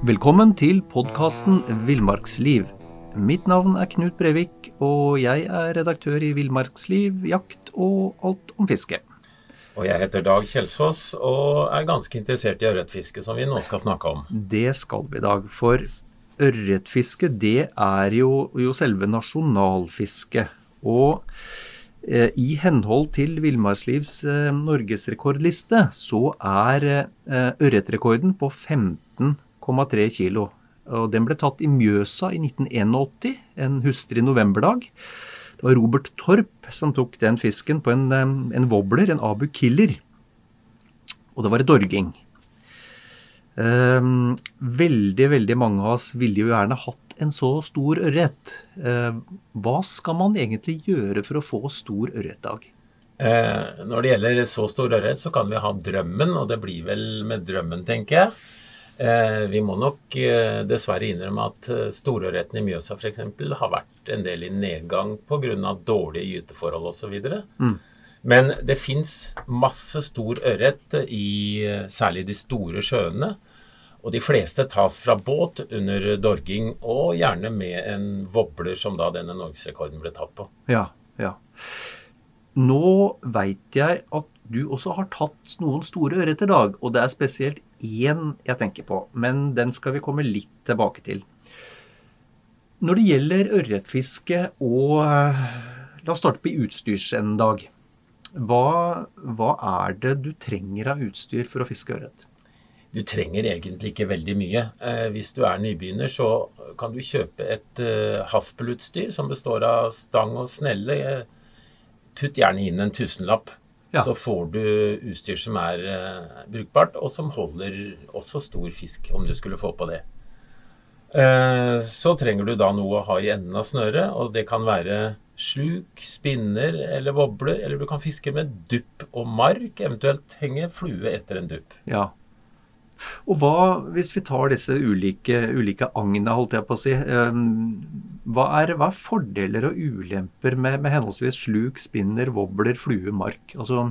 Velkommen til podkasten Villmarksliv. Mitt navn er Knut Brevik, og jeg er redaktør i Villmarksliv, jakt og alt om fiske. Og jeg heter Dag Kjelsås og er ganske interessert i ørretfiske, som vi nå skal snakke om. Det skal vi dag. For ørretfiske, det er jo, jo selve nasjonalfisket. Og eh, i henhold til Villmarkslivs eh, norgesrekordliste, så er eh, ørretrekorden på 15,3 kg. Og den ble tatt i Mjøsa i 1981, en hustrig novemberdag. Det var Robert Torp som tok den fisken på en, en wobbler, en Abu Killer. Og det var et dorging. Um, veldig, veldig mange av oss ville jo gjerne hatt en så stor ørret. Uh, hva skal man egentlig gjøre for å få stor ørretdag? Uh, når det gjelder så stor ørret, så kan vi ha drømmen, og det blir vel med drømmen, tenker jeg. Eh, vi må nok eh, dessverre innrømme at eh, storørreten i Mjøsa f.eks. har vært en del i nedgang pga. dårlige gyteforhold osv. Mm. Men det fins masse stor ørret i særlig de store sjøene. Og de fleste tas fra båt under dorging, og gjerne med en wobbler, som da denne norgesrekorden ble tatt på. Ja, ja. Nå veit jeg at du også har tatt noen store ørreter, Dag. Og det er spesielt én jeg tenker på, men den skal vi komme litt tilbake til. Når det gjelder ørretfiske og eh, La oss starte på utstyrsenden, Dag. Hva, hva er det du trenger av utstyr for å fiske ørret? Du trenger egentlig ikke veldig mye. Eh, hvis du er nybegynner, så kan du kjøpe et eh, haspelutstyr som består av stang og snelle. Putt gjerne inn en tusenlapp. Ja. Så får du utstyr som er uh, brukbart, og som holder også stor fisk, om du skulle få på det. Uh, så trenger du da noe å ha i enden av snøret, og det kan være sluk, spinner eller wobler, eller du kan fiske med dupp og mark, eventuelt henge flue etter en dupp. Ja, og hva, hvis vi tar disse ulike, ulike agna, holdt jeg på å si, hva er, hva er fordeler og ulemper med, med, henholdsvis sluk, spinner, wobbler, flue, mark? Altså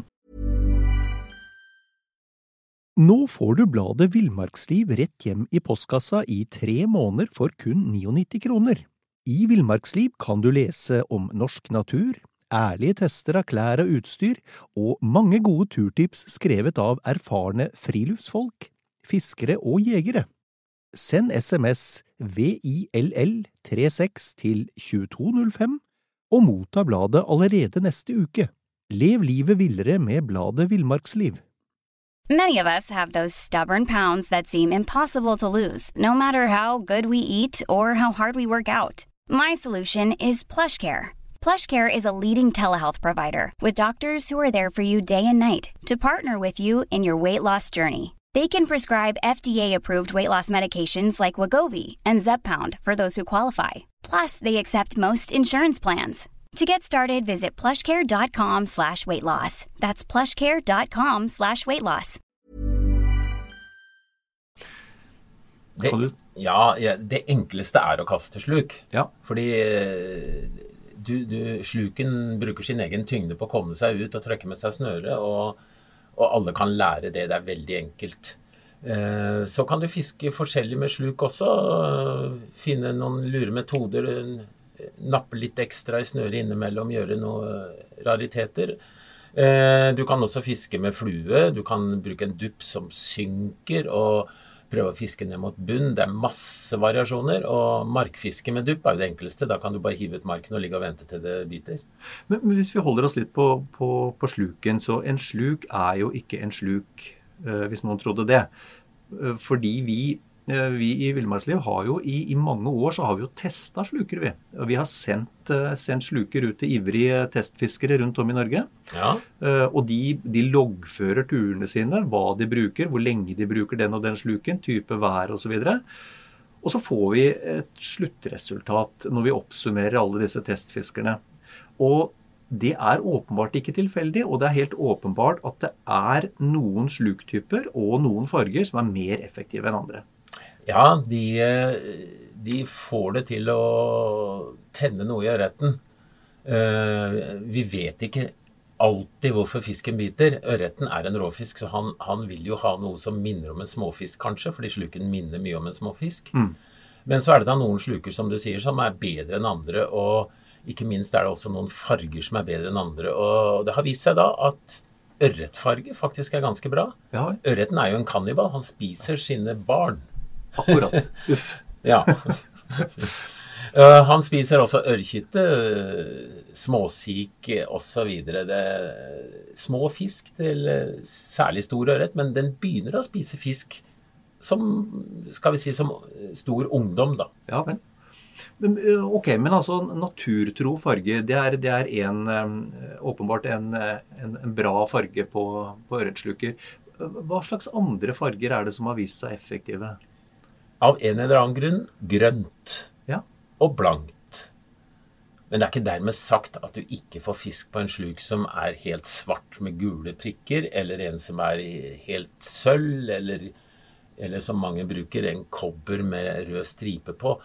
Nå får du bladet Villmarksliv rett hjem i postkassa i tre måneder for kun 99 kroner. I Villmarksliv kan du lese om norsk natur, ærlige tester av klær og utstyr, og mange gode turtips skrevet av erfarne friluftsfolk fiskere og jegere. Send SMS VILL36 til 2205 og motta bladet allerede neste uke. Lev livet villere med bladet Villmarksliv. Many of us have those stubborn pounds that seem impossible to lose, no matter how good we eat or how hard we work out. My solution is PlushCare. PlushCare is a leading telehealth provider with doctors who are there for you day and night to partner with you in your weight loss journey. They can prescribe FDA-approved weight loss medications like Wagovi and Zeppound for those who qualify. Plus, they accept most insurance plans. To get started, visit plushcare.com slash weight loss. That's plushcare.com slash weight loss. Det, ja, det enkleste er å kaste sluk. Ja. Fordi du, du, sluken bruker sin egen tyngde på å komme seg ut og trekke med seg snøret. og og alle kan lære det. Det er veldig enkelt. Eh, så kan du fiske forskjellig med sluk også. Finne noen lure metoder. Nappe litt ekstra i snøret innimellom, gjøre noen rariteter. Eh, du kan også fiske med flue. Du kan bruke en dupp som synker. og prøve å fiske ned mot bunn. Det er masse variasjoner. Og markfiske med dupp er jo det enkleste. Da kan du bare hive ut marken og ligge og vente til det biter. Men, men hvis vi holder oss litt på, på, på, sluken, så en sluk er jo ikke en sluk, uh, hvis noen trodde det. Uh, fordi vi Eh, vi i Villmarksliv har jo i, i, mange år så har vi jo testa sluker, vi. Vi har sendt, eh, sendt, sluker ut til ivrige testfiskere rundt om i Norge. Ja. Uh, og de, de, loggfører turene sine, hva de bruker, hvor lenge de bruker den og den sluken, type vær osv. Og, og så får vi et sluttresultat når vi oppsummerer alle disse testfiskerne. Og det er åpenbart ikke tilfeldig, og det er helt åpenbart at det er noen sluktyper og noen farger som er mer effektive enn andre. Ja, de, de, får det til å tenne noe i ørreten. Eh, vi vet ikke alltid hvorfor fisken biter. Ørreten er en råfisk, så han, han, vil jo ha noe som minner om en småfisk, kanskje, fordi sluken minner mye om en småfisk. Mm. Men så er det da noen sluker som du sier, som er bedre enn andre. Og ikke minst er det også noen farger som er bedre enn andre. Og det har vist seg da at ørretfarge faktisk er ganske bra. Ja. Ørreten er jo en kannibal. Han spiser sine barn. Akkurat. Uff. ja. Uh, han spiser også ørrkitte, småsik osv. Små fisk til særlig stor ørret, men den begynner å spise fisk som skal vi si, som stor ungdom, da. Ja vel. Men, ok, men altså naturtro farge, det er, det er en, åpenbart en, en, en, bra farge på, på ørretsluker. Hva slags andre farger er det som har vist seg effektive? Av en eller annen grunn grønt og blankt. Men det er ikke dermed sagt at du ikke får fisk på en sluk som er helt svart med gule prikker, eller en som er helt sølv, eller, eller som mange bruker, en kobber med rød stripe på.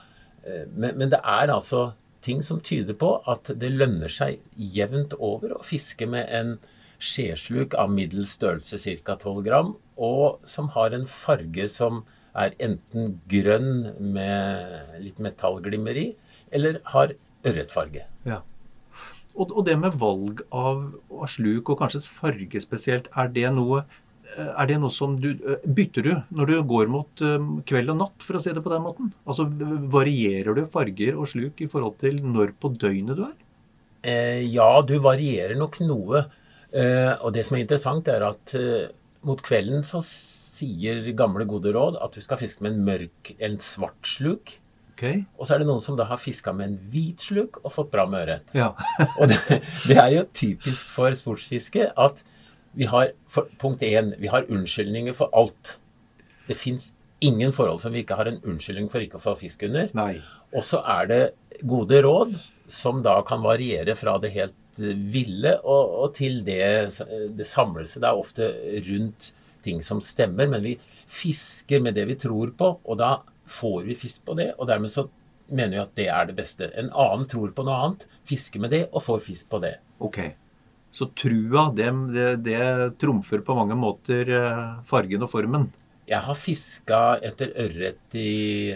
Eh, men, men, det er altså ting som tyder på at det lønner seg jevnt over å fiske med en skjesluk av middels størrelse, ca. 12 gram, og som har en farge som er enten grønn med litt metallglimmer i, eller har ørretfarge. Ja. Og, og, det med valg av, av, sluk, og kanskje farge spesielt, er det noe er det noe som du Bytter du når du går mot um, kveld og natt, for å si det på den måten? Altså Varierer du farger og sluk i forhold til når på døgnet du er? Eh, ja, du varierer nok noe. Eh, og det som er interessant, er at eh, mot kvelden så sier gamle, gode råd at du skal fiske med en mørk, en svart sluk. Okay. Og så er det noen som da har fiska med en hvit sluk og fått bra med ørret. Ja. og det, det, er jo typisk for sportsfiske at vi har for, punkt én, vi har unnskyldninger for alt. Det fins ingen forhold som vi ikke har en unnskyldning for ikke å få fisk under. Og så er det gode råd som da kan variere fra det helt ville og, og til det, det samlelse. Det er ofte rundt ting som stemmer, men vi fisker med det vi tror på, og da får vi fisk på det. Og dermed så mener vi at det er det beste. En annen tror på noe annet, fisker med det og får fisk på det. Ok. Så trua, det, det, det trumfer på mange måter eh, fargen og formen? Jeg har fiska etter ørret i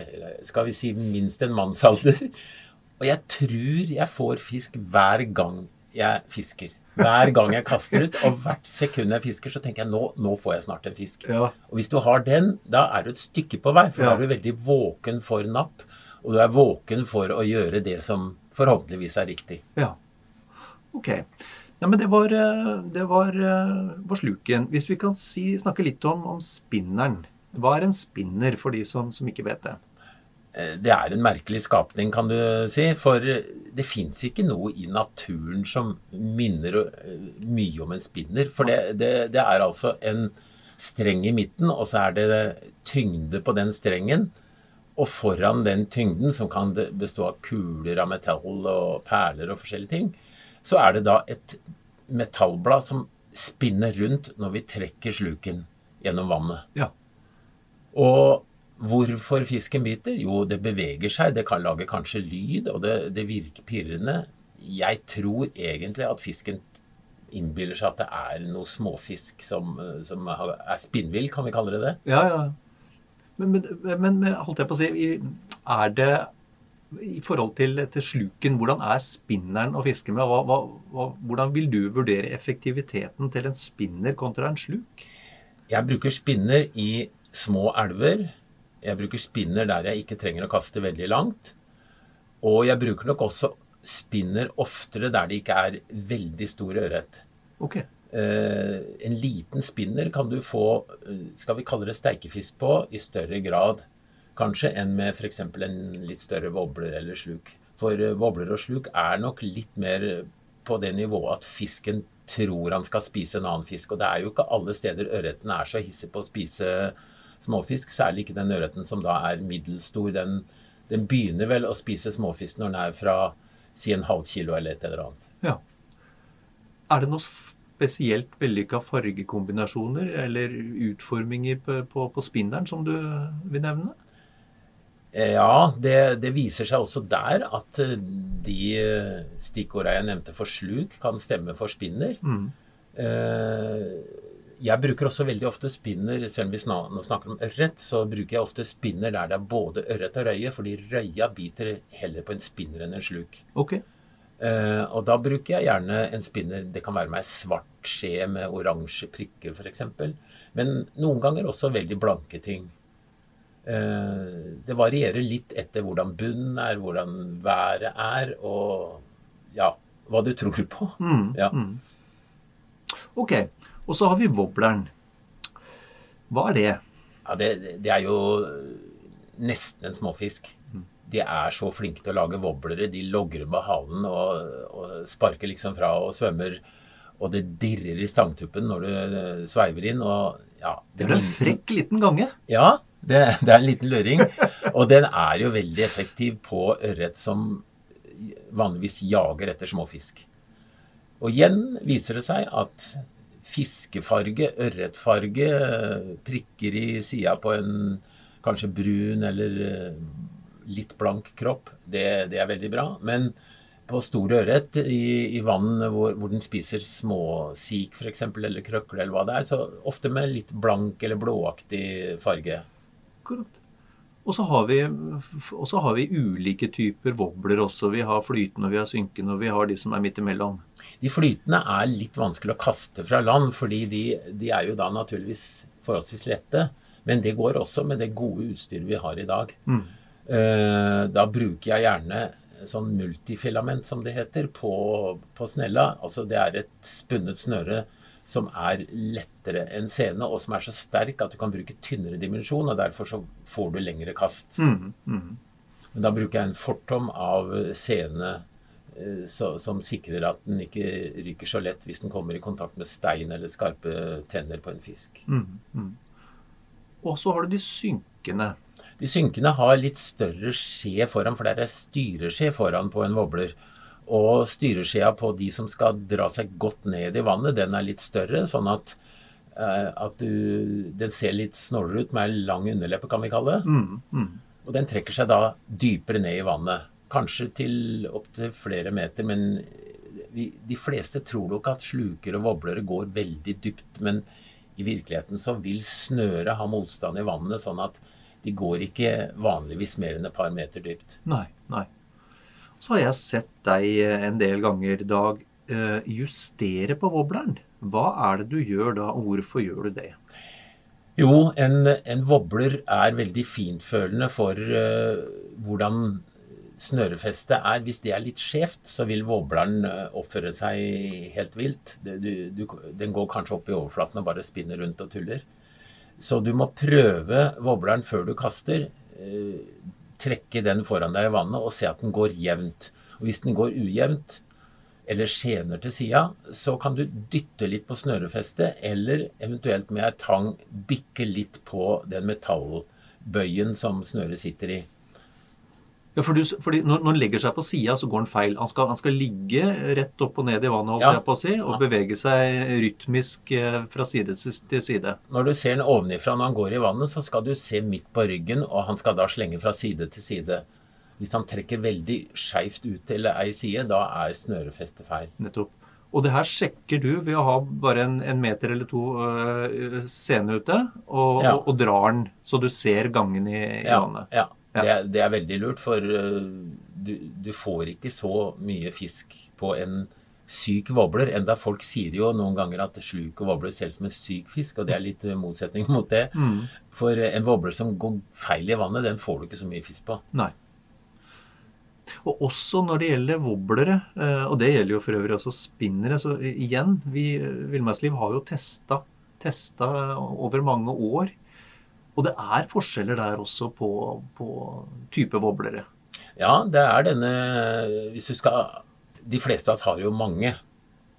skal vi si minst en mannsalder. Og jeg tror jeg får fisk hver gang jeg fisker. Hver gang jeg kaster ut, og hvert sekund jeg fisker, så tenker jeg nå, nå får jeg snart en fisk. Ja. Og hvis du har den, da er du et stykke på vei, for ja. da er du veldig våken for napp. Og du er våken for å gjøre det som forhåpentligvis er riktig. Ja. Ok. Ja, men det var, eh, det var, eh, var sluken. Hvis vi kan si, snakke litt om, om spinneren. Hva er en spinner, for de som, som ikke vet det? Eh, det er en merkelig skapning, kan du si. For det fins ikke noe i naturen som minner eh, mye om en spinner. For det, det, det, er altså en streng i midten, og så er det tyngde på den strengen. Og foran den tyngden, som kan bestå av kuler av metall og perler og forskjellige ting, så er det da et metallblad som spinner rundt når vi trekker sluken gjennom vannet. Ja. Og Hvorfor fisken biter? Jo, det beveger seg. Det kan lage kanskje lyd, og det, det virker pirrende. Jeg tror egentlig at fisken innbiller seg at det er noe småfisk som, som er spinnvill, kan vi kalle det det? Ja, ja. Men, men, men, holdt jeg på å si, er det i forhold til, til sluken, hvordan er spinneren å fiske med? Hva, hva, hvordan vil du vurdere effektiviteten til en spinner kontra en sluk? Jeg bruker spinner i små elver jeg bruker spinner der jeg ikke trenger å kaste veldig langt. Og jeg bruker nok også spinner oftere der det ikke er veldig stor ørret. Okay. Uh, en liten spinner kan du få eh, skal vi kalle det steikefisk på i større grad kanskje enn med f.eks. en litt større wobbler eller sluk. For wobbler og sluk er nok litt mer på det nivået at fisken tror han skal spise en annen fisk. Og det er jo ikke alle steder ørreten er så hissig på å spise småfisk. Særlig ikke den ørreten som da er middelstor. Den, den, begynner vel å spise småfisk når den er fra si en halv kilo eller et eller annet. Ja. Er det noe spesielt vellykka fargekombinasjoner eller utforminger på, på, på spinneren som du vil nevne? Ja, det, det, viser seg også der at eh, de eh, stikkorda jeg nevnte for sluk, kan stemme for spinner. Mm. Jeg bruker også veldig ofte spinner, selv om vi nå snakker om ørret, så bruker jeg ofte spinner der det er både ørret og røye, fordi røya biter heller på en spinner enn en sluk. Okay. og da bruker jeg gjerne en spinner Det kan være med ei svart skje med oransje prikker, f.eks. Men noen ganger også veldig blanke ting. Uh, det varierer litt etter hvordan bunnen er, hvordan været er, og ja, hva du tror på. Mm, ja. mm. Ok. Og så har vi wobbleren. Hva er det? Ja, det, det, er jo nesten en småfisk. Mm. De er så flinke til å lage wobblere. De logrer med halen og, og, sparker liksom fra og svømmer. Og det dirrer i stangtuppen når du sveiver inn. og ja, det, det er en frekk liten gange. Ja, det, det, er en liten luring. Og den er jo veldig effektiv på ørret som vanligvis jager etter småfisk. Og igjen viser det seg at fiskefarge, ørretfarge, prikker i sida på en kanskje brun eller eh, litt blank kropp, det, det er veldig bra. Men på stor ørret i, i vann hvor, hvor, den spiser småsik f.eks., eller krøkle eller hva det er, så ofte med litt blank eller blåaktig farge. Akkurat. Og så har, vi, har vi ulike typer wobbler også. Vi har flytende, og vi har synkende, og vi har de som er midt imellom. De flytende er litt vanskelig å kaste fra land, fordi de, de er jo da naturligvis forholdsvis lette. Men det går også med det gode utstyret vi har i dag. Mm. Uh, da bruker jeg gjerne sånn multifilament, som det heter, på, på snella. Altså det er et spunnet snøre som er lettere enn sene, og som er så sterk at du kan bruke tynnere dimensjon, og derfor så får du lengre kast. Mm, mm. Men da bruker jeg en fortom av sene eh, så, som sikrer at den ikke ryker så lett hvis den kommer i kontakt med stein eller skarpe tenner på en fisk. Mm, mm. og så har du de synkende. De synkende har litt større skje foran, for det er styreskje foran på en wobbler. Og styreskjea på de som skal dra seg godt ned i vannet, den er litt større, sånn at, uh, at du, den ser litt snålere ut med lang underleppe, kan vi kalle det. Mm, mm. Og den trekker seg da dypere ned i vannet. Kanskje til opptil flere meter, men vi, de fleste tror nok at sluker og voblere går veldig dypt. Men i virkeligheten så vil snøret ha motstand i vannet, sånn at de går ikke vanligvis mer enn et par meter dypt. Nei, nei. Så har jeg sett deg en del ganger, Dag, eh, justere på wobbleren. Hva er det du gjør da, og hvorfor gjør du det? Jo, en, en wobbler er veldig fintfølende for uh, hvordan snørefestet er. Hvis det er litt skjevt, så vil wobbleren uh, oppføre seg helt vilt. Du, du, den går kanskje opp i overflaten og bare spinner rundt og tuller. Så du må prøve wobbleren før du kaster. Eh, trekke den foran deg i vannet og se at den går jevnt. Og Hvis den går ujevnt eller skjener til sida, så kan du dytte litt på snørefestet, eller eventuelt med ei tang bikke litt på den metallbøyen som snøret sitter i. Ja, for du, fordi når, når han legger seg på sida, så går han feil. Han skal, han skal, ligge rett opp og ned i vannet holdt ja. jeg på å si, og bevege seg rytmisk eh, fra side til side. Når du ser den ovenifra når han går i vannet, så skal du se midt på ryggen, og han skal da slenge fra side til side. Hvis han trekker veldig skeivt ut til ei side, da er snørefestet feil. Nettopp. Og det her sjekker du ved å ha bare en, en meter eller to uh, scene ute, og, ja. og, og, drar den så du ser gangen i, i ja. vannet. Ja. Ja. Det, det, er veldig lurt, for uh, du, du, får ikke så mye fisk på en syk wobbler. Enda folk sier jo noen ganger at sluk og wobbler ut som en syk fisk, og det er litt uh, motsetning mot det. Mm. For uh, en wobbler som går feil i vannet, den får du ikke så mye fisk på. Nei. Og også når det gjelder voblere, og det gjelder jo for øvrig også spinnere, så igjen, vi Villmarksliv har jo testa, testa over mange år og det er forskjeller der også på, på type boblere. Ja, det er denne Hvis du skal De fleste av oss har jo mange.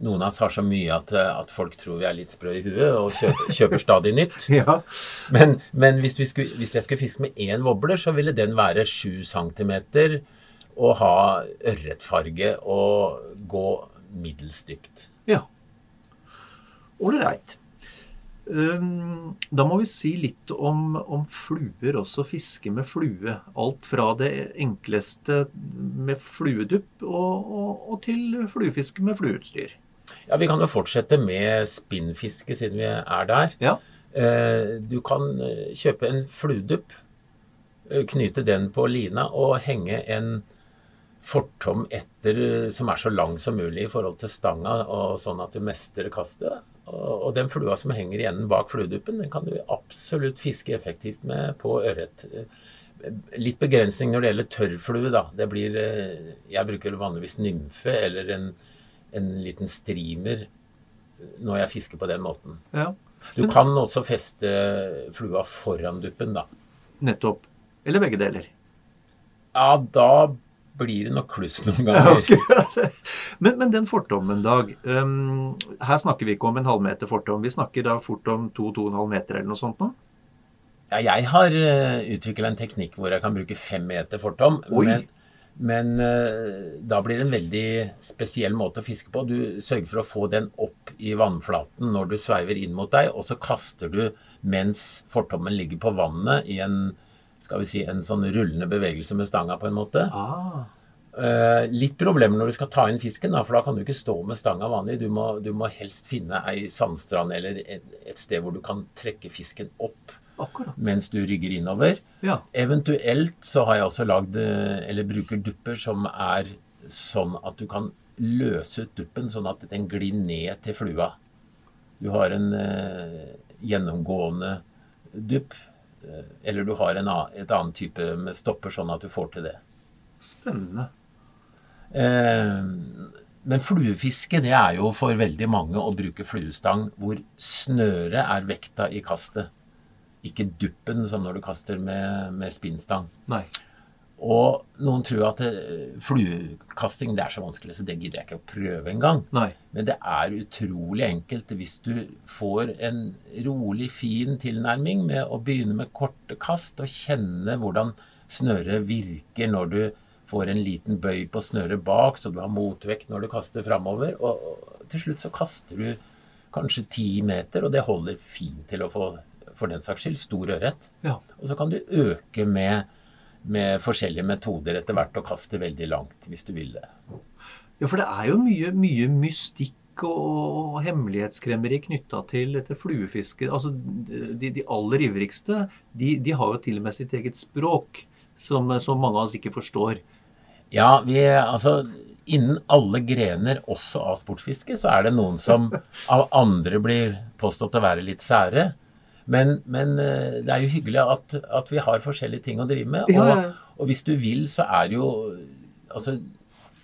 Noen av oss har så mye at, at folk tror vi er litt sprø i huet og kjøper, kjøper stadig nytt. ja. Men, men hvis, skulle, hvis, jeg skulle fiske med én wobbler, så ville den være 7 cm og ha ørretfarge og gå middels dypt. Ja. Ålreit. Da må vi si litt om, om, fluer også. Fiske med flue. Alt fra det enkleste med fluedupp og, og, og til fluefiske med flueutstyr. Ja, Vi kan jo fortsette med spinnfiske, siden vi er der. Ja. Eh, du kan eh, kjøpe en fluedupp, eh, knyte den på lina og henge en fortom etter som er så lang som mulig i forhold til stanga, og sånn at du mestrer kastet. Og den flua som henger igjen bak flueduppen, den kan du absolutt fiske effektivt med på ørret. Litt begrensning når det gjelder tørrflue, da. Det blir eh, Jeg bruker vanligvis nymfe eller en, en liten streamer når jeg fisker på den måten. Ja. Du kan også feste flua foran duppen, da. Nettopp. Eller begge deler. Ja, da blir det nok kluss noen ganger. Okay. men, men, den fortommen, Dag. Um, her snakker vi ikke om en halvmeter fortom. Vi snakker da fort om to-to-og-en-halv meter eller noe sånt nå? Ja, jeg har uh, eh, utvikla en teknikk hvor jeg kan bruke fem meter fortom. Oi. Men, men uh, da blir det en veldig spesiell måte å fiske på. Du sørger for å få den opp i vannflaten når du sveiver inn mot deg, og så kaster du mens fortommen ligger på vannet i en skal vi si, en sånn rullende bevegelse med stanga, på en måte. Ah. Uh, litt problemer når du skal ta inn fisken, da, for da kan du ikke stå med stanga vanlig. Du må, du må helst finne ei sandstrand eller et, et, sted hvor du kan trekke fisken opp Akkurat. mens du rygger innover. Ja. Eventuelt så har jeg også lagd, eh, eller bruker dupper som er sånn at du kan løse ut duppen sånn at den glir ned til flua. Du har en uh, gjennomgående dupp Eh, eller du har en, et annet type med stopper, sånn at du får til det. Spennende. Eh, men fluefiske det er jo for veldig mange å bruke fluestang hvor snøret er vekta i kastet. Ikke duppen som når du kaster med, med spinnstang. Nei. Og noen tror at fluekasting det er så vanskelig, så det gidder jeg ikke å prøve engang. Men det er utrolig enkelt hvis du får en rolig, fin tilnærming med å begynne med korte kast og kjenne hvordan snøret virker når du får en liten bøy på snøret bak, så du har motvekt når du kaster framover. Og til slutt så kaster du kanskje ti meter, og det holder fint til å få, for den saks skyld, stor ørret. Ja. Og så kan du øke med med forskjellige metoder etter hvert og kaste veldig langt, hvis du vil det. Ja, for det er jo mye, mye mystikk og, og hemmelighetskremmeri knytta til dette fluefisket. Altså, de, de aller ivrigste de, de, har jo til og med sitt eget språk, som, som mange av oss ikke forstår. Ja, vi, altså innen alle grener, også av sportsfiske, så er det noen som av andre blir påstått å være litt sære. Men, men, eh, det er jo hyggelig at, at, vi har forskjellige ting å drive med. Ja, ja. Og, og, hvis du vil, så er jo Altså,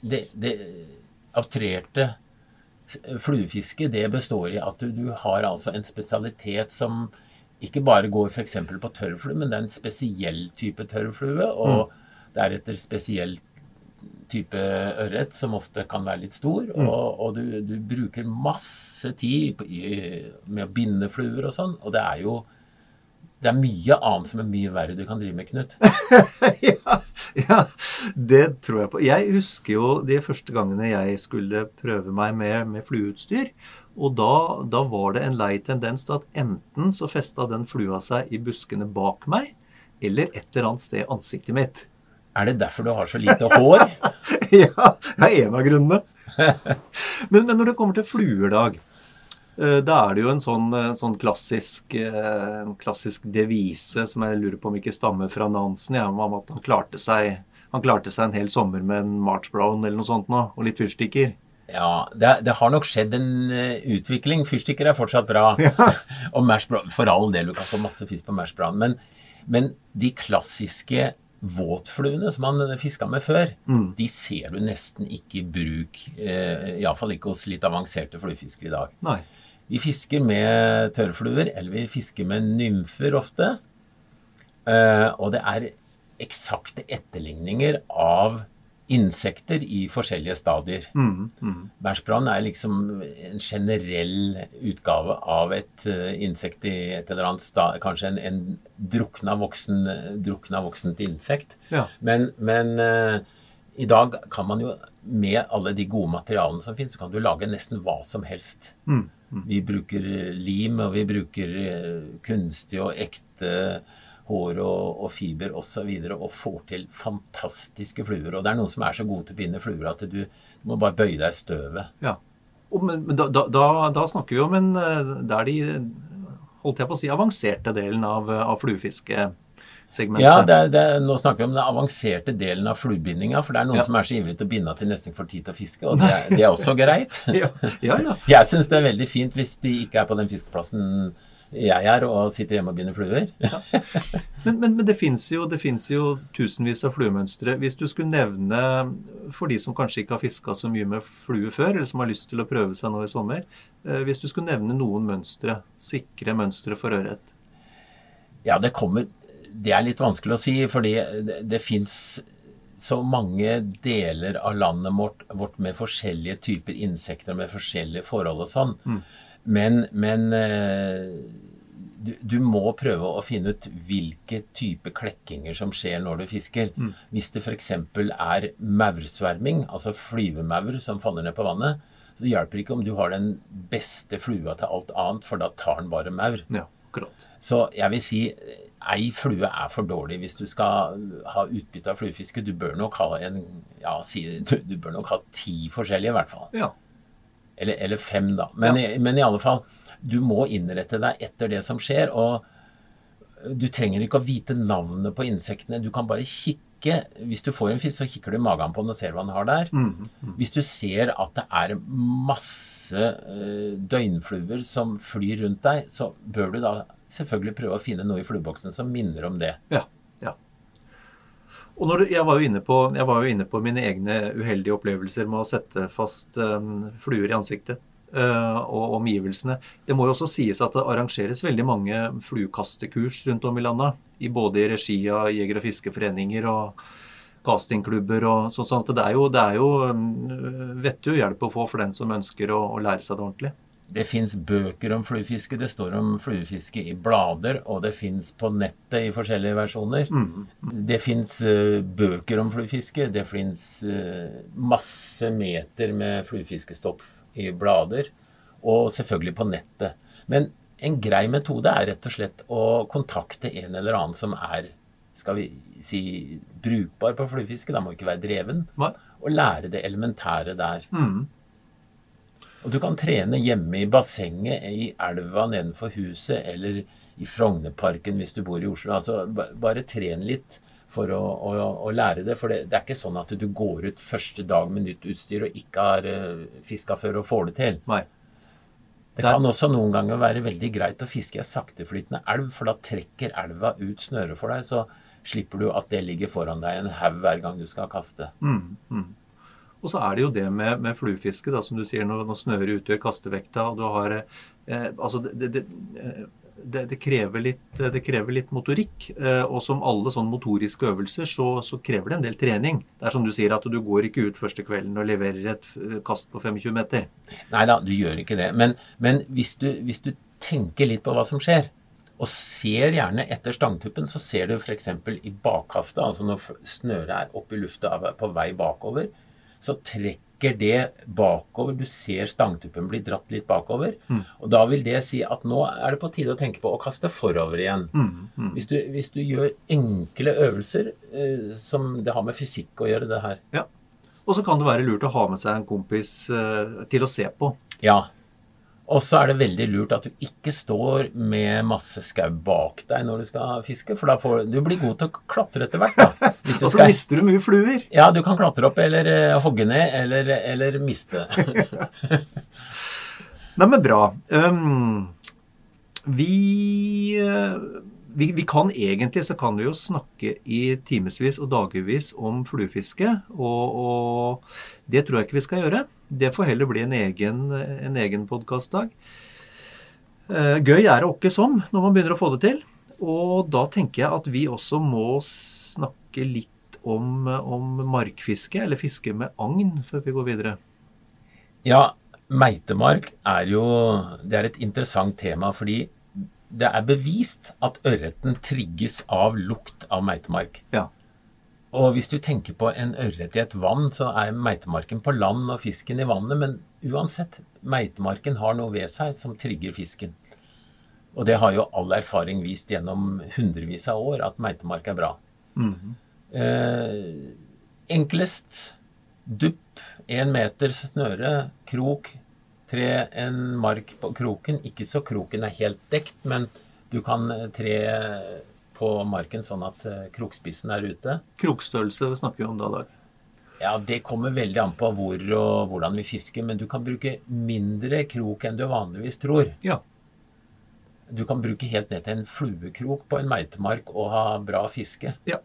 det, det outrerte fluefiske, det består i at du, du, har altså en spesialitet som ikke bare går f.eks. på tørrflue, men det er en spesiell type tørrflue. Og mm. det er etter spesielt type ørret, som ofte kan være litt stor. Mm. Og, og du, du, bruker masse tid med å binde fluer og sånn. Og det er jo det er mye annet som er mye verre du kan drive med, Knut. ja, ja, det tror jeg på. Jeg husker jo de første gangene jeg skulle prøve meg med, med flueutstyr. Og da, da, var det en lei tendens til at enten så festa den flua seg i buskene bak meg, eller et eller annet sted i ansiktet mitt. Er det derfor du har så lite hår? ja, det er en av grunnene. men, men, når det kommer til fluerdag, eh, da er det jo en sånn, eh, sånn klassisk, eh, en klassisk, devise som jeg lurer på om ikke stammer fra Nansen, ja, om at han klarte, seg, han klarte seg en hel sommer med en March Brown eller noe sånt nå, og litt fyrstikker. Ja, det, det, har nok skjedd en utvikling. Fyrstikker er fortsatt bra. Ja. og Mash Brown, For all del, du kan få masse fisk på Mash Brown. Men, men de klassiske våtfluene som man fiska med før, mm. de ser du nesten ikke i bruk. Eh, Iallfall ikke hos litt avanserte fluefiskere i dag. Nei. Vi fisker med tørrfluer, eller vi fisker med nymfer ofte. Eh, og det er eksakte etterligninger av insekter i forskjellige stadier. Mm, mm. Bærsbrann er liksom en generell utgave av et uh, insekt i et eller annet stad. Kanskje en, en drukna, voksen, drukna voksent insekt. Ja. Men, men uh, i dag kan man jo, med alle de gode materialene som finnes, så kan du lage nesten hva som helst. Mm. Vi bruker lim, og vi bruker eh, kunstig og ekte hår og, og fiber osv. Og, så videre, og får til fantastiske fluer. Og det er noen som er så gode til å binde fluer at du, du må bare bøye deg i støvet. Ja. Og, men da, da, da, snakker vi om en eh, Der de holdt jeg på å si, avanserte delen av, av fluefiskesegmentet. Ja, det er, det er, nå snakker vi om den avanserte delen av fluebindinga. For det er noen Ja. som er så ivrige til å binde at de nesten ikke får tid til å fiske. Og det er, det er også greit. ja, ja, ja. Jeg syns det er veldig fint hvis de ikke er på den fiskeplassen jeg er, og sitter hjemme og binder fluer. Men, men, men det fins jo, det finnes jo tusenvis av fluemønstre. Hvis du skulle nevne, for de som kanskje ikke har fiska så mye med flue før, eller som har lyst til å prøve seg nå i sommer, eh, hvis du skulle nevne noen mønstre, sikre mønstre for ørret? Ja, det kommer Det er litt vanskelig å si, fordi det, det fins så mange deler av landet vårt, vårt med forskjellige typer insekter med forskjellige forhold og sånn. Men, men eh, du, du må prøve å finne ut hvilke type klekkinger som skjer når du fisker. Hvis det f.eks. er maursverming, altså flyvemaur som faller ned på vannet, så hjelper ikke om du har den beste flua til alt annet, for da tar den bare maur. Ja, akkurat. Så jeg vil si ei flue er for dårlig hvis du skal ha utbytte av fluefiske. Du bør nok ha en, ja, si, du, du bør nok ha ti forskjellige i hvert fall. Ja. Eller, eller fem, da. Men, i, men i alle fall, du må innrette deg etter det som skjer. Og du trenger ikke å vite navnet på insektene. Du kan bare kikke. Hvis du får en fisk, så kikker du i magen på den og ser hva den har der. Hvis du ser at det er masse eh, døgnfluer som flyr rundt deg, så bør du da selvfølgelig prøve å finne noe i flueboksen som minner om det. Ja. Og du, jeg, var på, jeg var jo inne på mine egne uheldige opplevelser med å sette fast um, fluer i ansiktet. uh, og omgivelsene. Det må jo også sies at det arrangeres veldig mange fluekastekurs rundt om i landet. I både i regi av jeger- og fiskeforeninger og castingklubber og sånn. sånn det er jo, jo um, vettug hjelp å få for den som ønsker å, å lære seg det ordentlig. Det fins bøker om fluefiske, det står om fluefiske i blader, og det fins på nettet i forskjellige versjoner. Det fins bøker om fluefiske, det fins masse meter med fluefiskestoff i blader, og selvfølgelig på nettet. Men en grei metode er rett og slett å kontakte en eller annen som er skal vi si, brukbar på fluefiske, da må ikke være dreven, Hva? og lære det elementære der. Mm. Og du kan trene hjemme i bassenget, i elva nedenfor huset, eller i Frognerparken hvis du bor i Oslo. Altså, bare tren litt for å, å, å lære det. For det, det er ikke sånn at du går ut første dag med nytt utstyr og ikke har uh, fiska før og får det til. Nei. Det Der- kan også noen ganger være veldig greit å fiske i ei sakteflytende elv, for da trekker elva ut snøret for deg, så slipper du at det ligger foran deg en haug hver gang du skal kaste. Mm, mm. Og så er det jo det med, med fluefiske, som du sier, når, når snøret utgjør kastevekta. og du har, eh, altså det, det, det, eh, det, det, krever litt, det krever litt motorikk. Eh, og som alle sånne motoriske øvelser, så, så krever det en del trening. Det er som du sier, at du går ikke ut første kvelden og leverer et eh, kast på 25 meter. Nei da, du gjør ikke det. Men, men hvis, du, hvis du tenker litt på hva som skjer, og ser gjerne etter stangtuppen, så ser du f.eks. i bakkastet, altså når snøret er oppe i lufta på vei bakover, så trekker det bakover. Du ser stangtuppen bli dratt litt bakover. Og da vil det si at nå er det på tide å tenke på å kaste forover igjen. Hvis, du, hvis du gjør enkle øvelser eh, som det har med fysikk å gjøre, det her. Ja. Og så kan det være lurt å ha med seg en kompis eh, til å se på. Ja. Og så er det veldig lurt at du ikke står med masse skau bak deg når du skal fiske, for da får du blir god til å klatre etter hvert. da. Hvis du Og så skal, mister du mye fluer. ja, du kan klatre opp eller uh, hogge ned eller, eller miste. Nei, men bra. Um, vi, eh, vi, vi kan egentlig så kan vi jo snakke i timevis og dagevis om fluefiske. Og, og det tror jeg ikke vi skal gjøre. Det får heller bli en egen, en egen podkastdag. Eh, gøy er det åkke som når man begynner å få det til. Og da tenker jeg at vi også må snakke litt om, om markfiske, eller fiske med agn, før vi går videre. Ja, meitemark er jo Det er et interessant tema, fordi det er bevist at ørreten trigges av lukt av meitemark. Ja. Og hvis du tenker på en ørret i et vann, så er meitemarken på land og fisken i vannet, men uansett, meitemarken har noe ved seg som trigger fisken. Og det har jo all erfaring vist gjennom hundrevis av år at meitemark er bra. eh, enklest dupp, én meter snøre, krok, tre en mark på kroken. Ikke så kroken er helt dekt, men du kan eh, tre på marken sånn at eh, krokspissen er ute. Krokstørrelse snakker vi om da, Dag. Ja, Det kommer veldig an på hvor og hvordan vi fisker, men du kan bruke mindre krok enn du vanligvis tror. Ja. Du kan bruke helt ned til en fluekrok på en meitemark og ha bra fiske. Ja.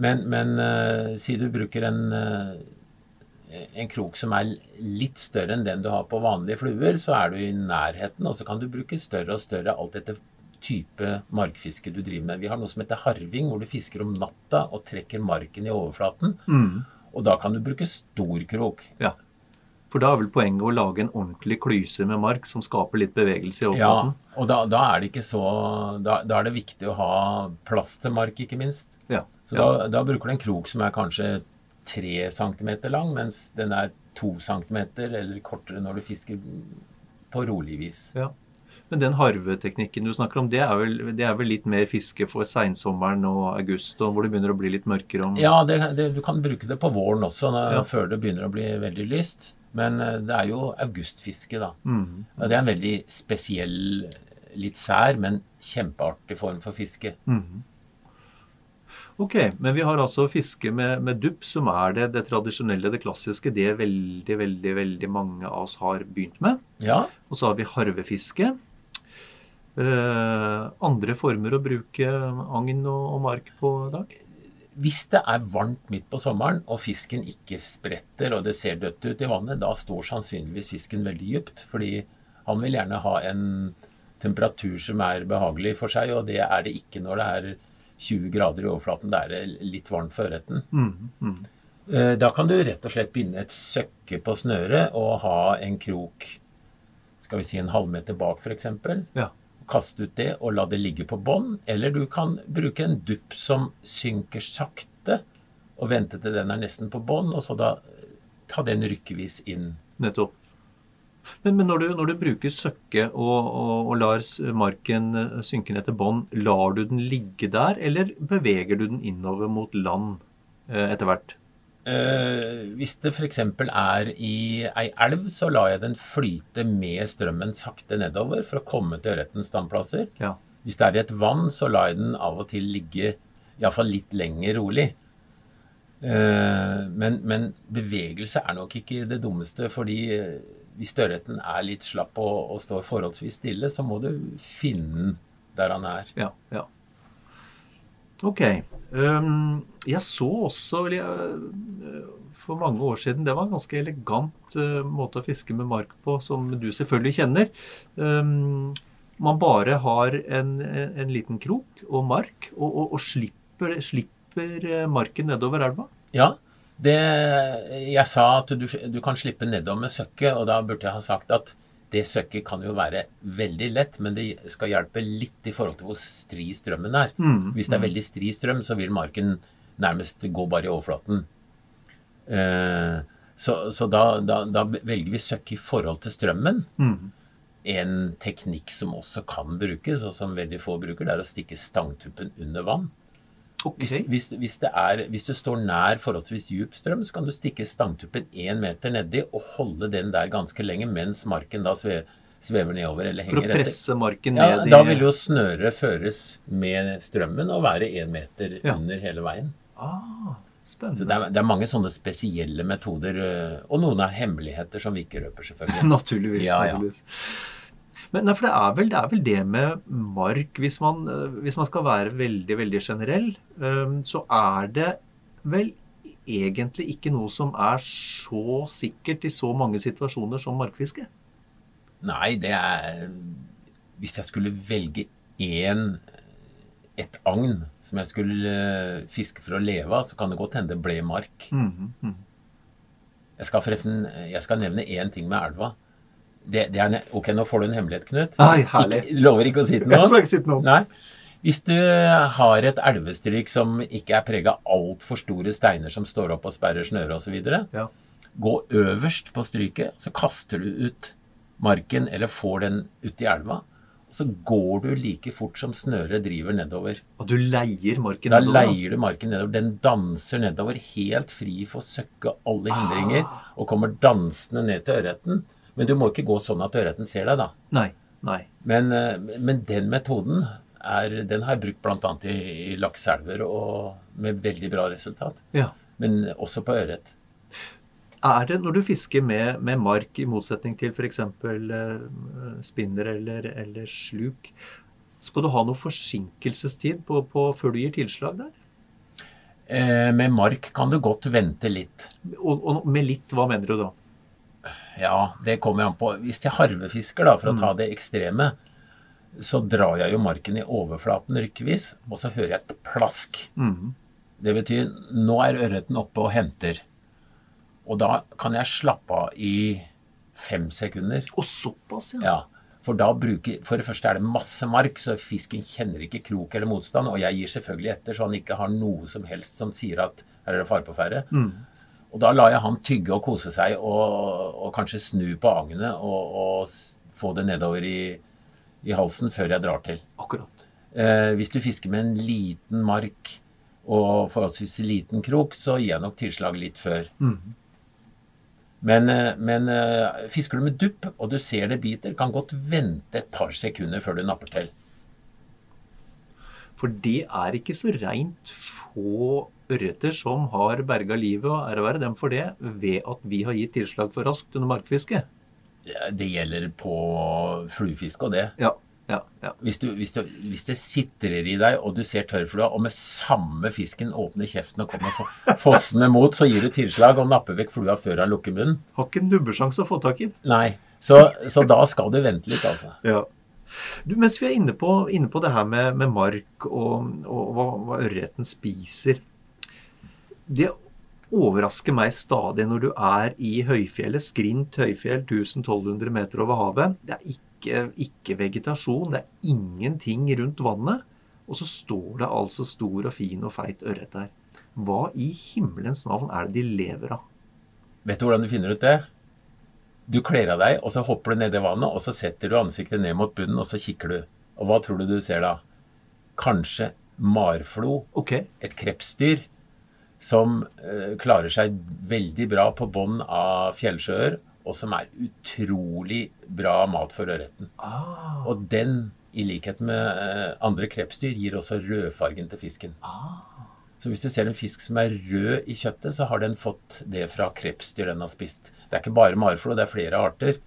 Men, men uh, si du bruker en, uh, en krok som er litt større enn den du har på vanlige fluer, så er du i nærheten, og så kan du bruke større og større alt etter type markfiske du driver med. Vi har noe som heter harving, hvor du fisker om natta og trekker marken i overflaten. Og da kan du bruke stor krok. ja. For da er vel poenget å lage en ordentlig klyse med mark som skaper litt bevegelse i overflaten? Ja, og da, da er det ikke så da, da er det viktig å ha plass til mark, ikke minst. Ja. Så da, da bruker du en krok som er kanskje 3 cm lang, mens den er 2 cm eller kortere når du fisker på rolig vis. ja. Men den harveteknikken du snakker om, det er vel, det er vel litt mer fiske for seinsommeren og august, og hvor det begynner å bli litt mørkere om Ja, det, det, du kan bruke det på våren også, når, Ja. før det begynner å bli veldig lyst. Men eh, det er jo augustfiske, da. Mm. Det er en veldig spesiell, litt sær, men kjempeartig form for fiske. Ok, men vi har altså fiske med, med dupp, som er det, det tradisjonelle, det klassiske, det veldig, veldig, veldig mange av oss har begynt med. Ja, Og så har vi harvefiske. Eh, andre former å bruke agn og, mark på, Dag? Hvis det er varmt midt på sommeren og fisken ikke spretter og det ser dødt ut i vannet, da står sannsynligvis fisken veldig dypt. Fordi han vil gjerne ha en temperatur som er behagelig for seg, og det er det ikke når det er 20 grader i overflaten. Da er det litt varmt for ørreten. Eh, Da kan du rett og slett binde et søkke på snøret og ha en krok skal vi si en halvmeter bak f.eks. Ja. Kaste ut det og la det ligge på bånn. Eller du kan bruke en dupp som synker sakte, og vente til den er nesten på bånn, og så da eh, ta den rykkevis inn. Nettopp. Men, men når, du, når du bruker søkke og, og, og lar marken eh, synke ned til bånn, lar du den ligge der, eller beveger du den innover mot land eh, etter hvert? Eh, hvis det f.eks. er i ei elv, så lar jeg den flyte med strømmen sakte nedover for å komme til ørretens standplasser. Ja. Hvis det er i et vann, så lar jeg den av og til ligge iallfall litt lenger rolig. Uh, men, men bevegelse er nok ikke det dummeste, fordi eh, hvis ørreten er litt slapp og, og står forholdsvis stille, så må du finne den der han er. Ja, ja. Ok. Um, jeg så også jeg, øh, for mange år siden Det var en ganske elegant uh, måte å fiske med mark på, som du selvfølgelig kjenner. Um, man bare har en, en liten krok og mark, og, og, og slipper, slipper øh, marken nedover elva. Ja, det, jeg sa at du, du kan slippe nedover med søkket, og da burde jeg ha sagt at det søkket kan jo være veldig lett, men det skal hjelpe litt i forhold til hvor stri strømmen er. Hvis det er veldig stri strøm, så vil marken nærmest gå bare i overflaten. Eh, så så da, da, da velger vi søkke i forhold til strømmen. En teknikk som også kan brukes, og som veldig få bruker, det er å stikke stangtuppen under vann. Ok. Hvis, hvis, hvis, det er, hvis du står nær forholdsvis djup strøm, så kan du stikke stangtuppen én meter nedi og holde den der ganske lenge mens marken da svever, svever nedover eller henger etter. For å presse etter. presse marken Ja, ned da vil jo snøret føres med strømmen og være én meter Ja. under hele veien. ah, Så Spennende. det er, det er mange sånne spesielle metoder, øh, og noen er hemmeligheter som vi ikke røper, selvfølgelig. Naturligvis. Ja, ja. Men nei, for det er, vel, det er vel det med mark hvis man, øh, hvis man skal være veldig, veldig generell, så er det vel egentlig ikke noe som er så sikkert i så mange situasjoner som markfiske. Nei, det er Hvis jeg skulle velge én et agn som jeg skulle øh, fiske for å leve av, så kan det godt hende det ble mark. Jeg skal forresten jeg skal nevne én ting med elva. Det, det er, ok, nå får du en hemmelighet, Knut. Ai, herlig. Ikke, lover ikke å si det Jeg skal ikke si det nå Nei. Hvis du har et elvestryk som ikke er prega av altfor store steiner som står opp og sperrer snøret osv., Ja. gå øverst på stryket, så kaster du ut marken, eller får den ut i elva. Og så går du like fort som snøret driver nedover. Og du leier marken Da nedover, Da leier du marken nedover. Den danser nedover helt fri for å søkke alle hindringer, og kommer dansende ned til ørreten. Men du må ikke gå sånn at ørreten ser deg, da. Nei. Nei. Men, eh, men den metoden er, den har jeg brukt bl.a. i, i lakseelver, med veldig bra resultat. Ja. Men også på ørret. Er det når du fisker med, med mark, i motsetning til f.eks. Uh, spinner eller, eller sluk, skal du ha noe forsinkelsestid på, på, før du gir tilslag der? Eh, med mark kan du godt vente litt. Og, og med litt, hva mener du da? Ja, det kommer an på. Hvis jeg harvefisker, da, for å ta det ekstreme, så drar jeg jo marken i overflaten rykkevis, og så hører jeg et plask. Mm. Det betyr nå er ørreten oppe og henter. Og da kan jeg slappe av i fem sekunder. Og såpass, ja. Ja, For da bruker, for det første er det masse mark, så fisken kjenner ikke krok eller motstand. Og jeg gir selvfølgelig etter, så han ikke har noe som helst som sier at her er det fare på ferde. Og da lar jeg han tygge og kose seg og, og kanskje snu på agnet og, og få det nedover i, i halsen før jeg drar til. Akkurat. Eh, hvis du fisker med en liten mark og forholdsvis liten krok, så gir jeg nok tilslag litt før. Men, eh, men eh, fisker du med dupp, og du ser det biter, kan godt vente et par sekunder før du napper til. For det er ikke så reint få ørreter som har berga livet, og ære være dem for det, ved at vi har gitt tilslag for raskt under markfiske. Det gjelder på fluefiske og det. Ja, ja, ja. Hvis, du, hvis, du, hvis det sitrer i deg, og du ser tørrflua, og med samme fisken åpner kjeften og kommer fo- fossende mot, så gir du tilslag og napper vekk flua før han lukker munnen. Har ikke en nubbesjanse å få tak i den. Nei. Så, så da skal du vente litt, altså. Ja. Du, mens vi er inne på, inne på det her med, med mark og, og hva, hva ørreten spiser Det overrasker meg stadig når du er i høyfjellet, Skrint høyfjell, 1000-1200 meter over havet. Det er ikke, ikke vegetasjon, det er ingenting rundt vannet. Og så står det altså stor og fin og feit ørret der. Hva i himmelens navn er det de lever av? Vet du hvordan du finner ut det? Du kler av deg, og så hopper du ned i vannet, og så setter du ansiktet ned mot bunnen, og så kikker du. Og hva tror du du ser da? Kanskje marflo, okay. et krepsdyr, som eh, klarer seg veldig bra på bånn av fjellsjøer, og som er utrolig bra mat for ørreten. ah, Og den, i likhet med eh, andre krepsdyr, gir også rødfargen til fisken. Så hvis du ser en fisk som er rød i kjøttet, så har den fått det fra krepsdyr den har spist. Det er ikke bare marflo, det er flere arter.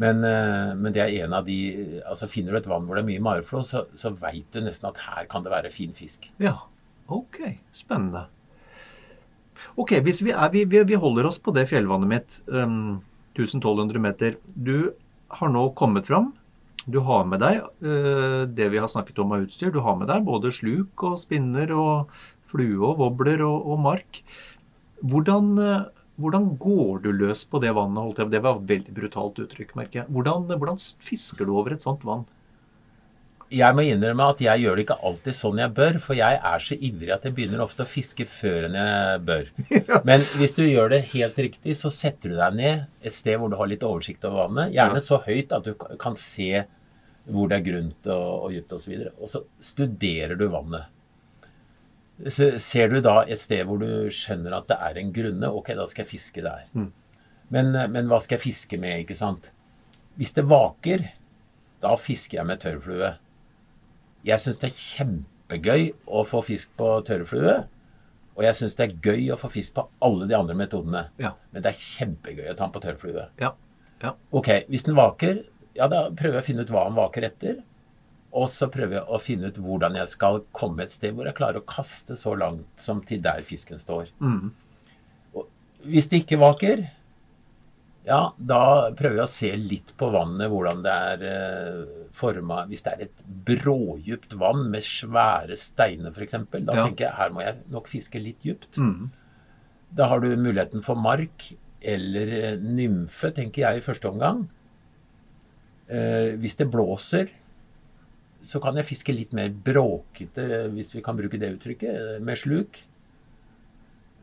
Men, eh, men det er en av de altså Finner du et vann hvor det er mye mareflå, så, så veit du nesten at her kan det være fin fisk. Ja, ok. Spennende. Ok, hvis vi, er, vi, vi holder oss på det fjellvannet mitt, um, 1200 meter. Du har nå kommet fram. Du har med deg uh, det vi har snakket om av utstyr. Du har med deg både sluk og spinner og flue og wobbler og, og mark. Hvordan, uh, hvordan går du løs på det vannet? Det var et veldig brutalt uttrykk, merker jeg. Hvordan, hvordan fisker du over et sånt vann? Jeg må innrømme at jeg gjør det ikke alltid sånn jeg bør, for jeg er så ivrig at jeg begynner ofte å fiske før enn jeg bør. Men hvis du gjør det helt riktig, så setter du deg ned et sted hvor du har litt oversikt over vannet. Gjerne så høyt at du kan se hvor det er grunt og, og dypt osv. Og, og så studerer du vannet. Så ser du da et sted hvor du skjønner at det er en grunne, ok, da skal jeg fiske der. Men, men hva skal jeg fiske med, ikke sant? Hvis det vaker, da fisker jeg med tørrflue. Jeg syns det er kjempegøy å få fisk på tørrflue. Og jeg syns det er gøy å få fisk på alle de andre metodene. Ja. Men det er kjempegøy å ta den på tørrflue. Ja. ja. Ok, hvis den vaker, ja da prøver jeg å finne ut hva den vaker etter. Og så prøver jeg å finne ut hvordan jeg skal komme et sted hvor jeg klarer å kaste så langt som til der fisken står. Mm. Og hvis det ikke vaker, ja, da prøver jeg å se litt på vannet, hvordan det er eh, forma. Hvis det er et brådypt vann med svære steiner f.eks., da Ja. tenker jeg her må jeg nok fiske litt dypt. Mm. Da har du muligheten for mark eller eh, nymfe, tenker jeg i første omgang. Eh, hvis det blåser, så kan jeg fiske litt mer bråkete, hvis vi kan bruke det uttrykket, eh, med sluk.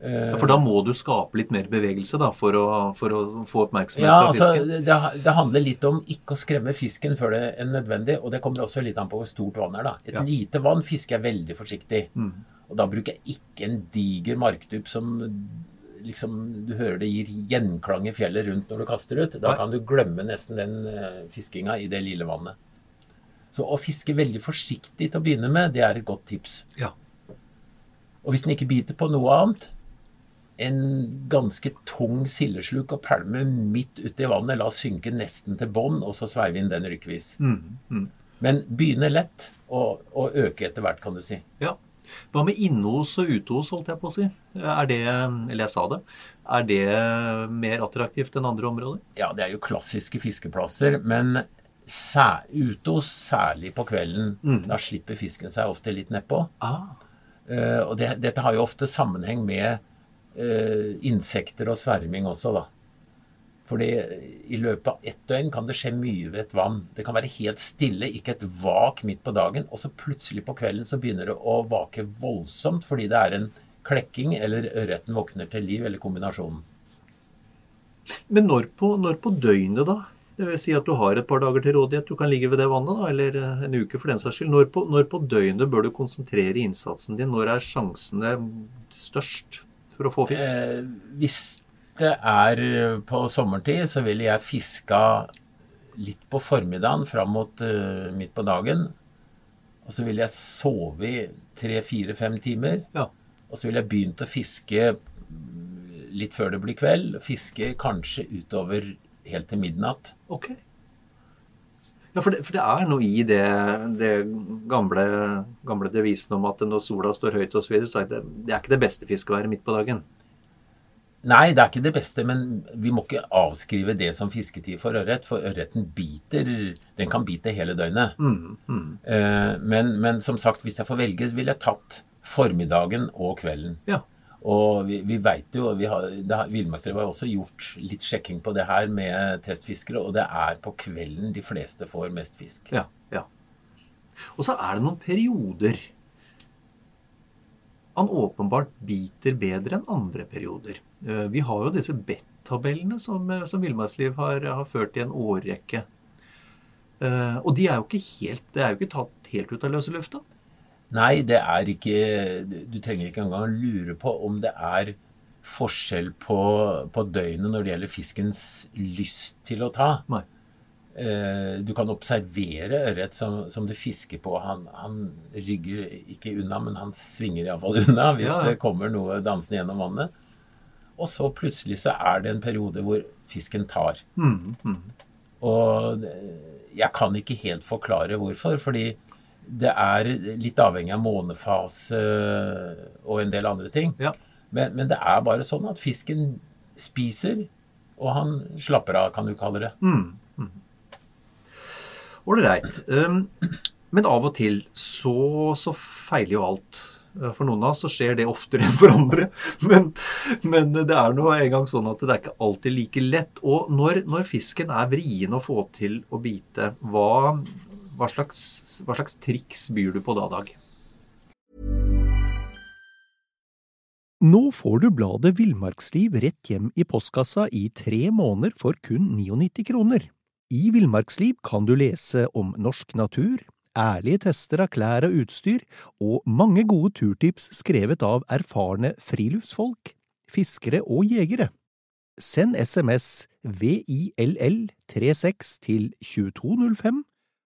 Ja, for da må du skape litt mer bevegelse da, for å, for å få oppmerksomhet Ja, fra altså, det, det handler litt om ikke å skremme fisken før det er nødvendig. Og det kommer også litt an på hvor stort vann er. da. Et Ja. lite vann fisker jeg veldig forsiktig. Mm. Og da bruker jeg ikke en diger markdupp som liksom du hører det gir gjenklang i fjellet rundt når du kaster ut. Da Nei. kan du glemme nesten den uh, fiskinga i det lille vannet. Så å fiske veldig forsiktig til å begynne med, det er et godt tips. Ja. Og hvis den ikke biter på noe annet, en ganske tung sildesluk og pælme midt ute i vannet, la synke nesten til bånn, og så sveive inn den rykkevis. Mm. Mm. Men begynne lett, og, og øke etter hvert, kan du si. ja. Hva med inneos og uteos, holdt jeg på å si? Er det, eller jeg sa det, er det mer attraktivt enn andre områder? Ja, det er jo klassiske fiskeplasser, men sær, uteos, særlig på kvelden, Mm. da slipper fisken seg ofte litt nedpå. Ah. Uh, og det, dette har jo ofte sammenheng med eh, insekter og sverming også, da. Fordi i løpet av ett døgn kan det skje mye ved et vann. Det kan være helt stille, ikke et vak midt på dagen, og så plutselig på kvelden så begynner det å vake voldsomt fordi det er en klekking, eller ørreten våkner til liv, eller kombinasjonen. Men når på, når på døgnet, da? Det vil si at du har et par dager til rådighet, du kan ligge ved det vannet, da, eller eh, en uke for den saks skyld. Når på, når på døgnet bør du konsentrere innsatsen din? Når er sjansene størst for å få fisk? Eh, hvis det er på sommertid, så ville jeg fiska litt på formiddagen fram mot uh, midt på dagen. Og så ville jeg sove i tre-fire-fem timer. Ja. Og så ville jeg begynt å fiske mm, litt før det blir kveld. Fiske kanskje utover helt til midnatt. Ok. Ja, for det, for det er noe i det, det gamle, gamle devisen om at når sola står høyt osv., så, videre, så er det, det er ikke det beste fiskeværet midt på dagen. Nei, det er ikke det beste, men vi må ikke avskrive det som fisketid for ørret. For ørreten biter. Den kan bite hele døgnet. Mm, mm. Eh, Men, men som sagt, hvis jeg får velge, så ville jeg tatt formiddagen og kvelden. Ja. Og vi, vi veit jo vi har, det Villmarksdrevet har også gjort litt sjekking på det her med testfiskere, og det er på kvelden de fleste får mest fisk. Ja, ja. Og så er det noen perioder han åpenbart biter bedre enn andre perioder. Eh, Vi har jo disse BET-tabellene som, eh, som Villmarksliv har, har ført i en årrekke. Eh, Og de er jo ikke helt, det er jo ikke tatt helt ut av løse lufta. Nei, det er ikke Du trenger ikke engang lure på om det er forskjell på, på døgnet når det gjelder fiskens lyst til å ta. Nei. Eh, Du kan observere ørret som, som du fisker på. Han, han rygger ikke unna, men han svinger iallfall unna hvis ja. det kommer noe dansende gjennom vannet. Og så plutselig så er det en periode hvor fisken tar. Mm, mm. Og jeg kan ikke helt forklare hvorfor, fordi det er litt avhengig av månefase og en del andre ting. Ja. Men, men det er bare sånn at fisken spiser, og han slapper av, kan du kalle det. Mm, mm. Ålreit. Um, men av og til så, så feiler jo alt. Uh, For noen av oss så skjer det oftere enn for andre. Men, men det er nå engang sånn at det er ikke alltid like lett. Og når, når fisken er vrien å få til å bite, hva, hva, slags, hva slags triks byr du på da, Dag? Nå får du bladet Villmarksliv rett hjem i postkassa i tre måneder for kun 99 kroner. I Villmarksliv kan du lese om norsk natur, ærlige tester av klær og utstyr, og mange gode turtips skrevet av erfarne friluftsfolk, fiskere og jegere. Send SMS VILL36 til 2205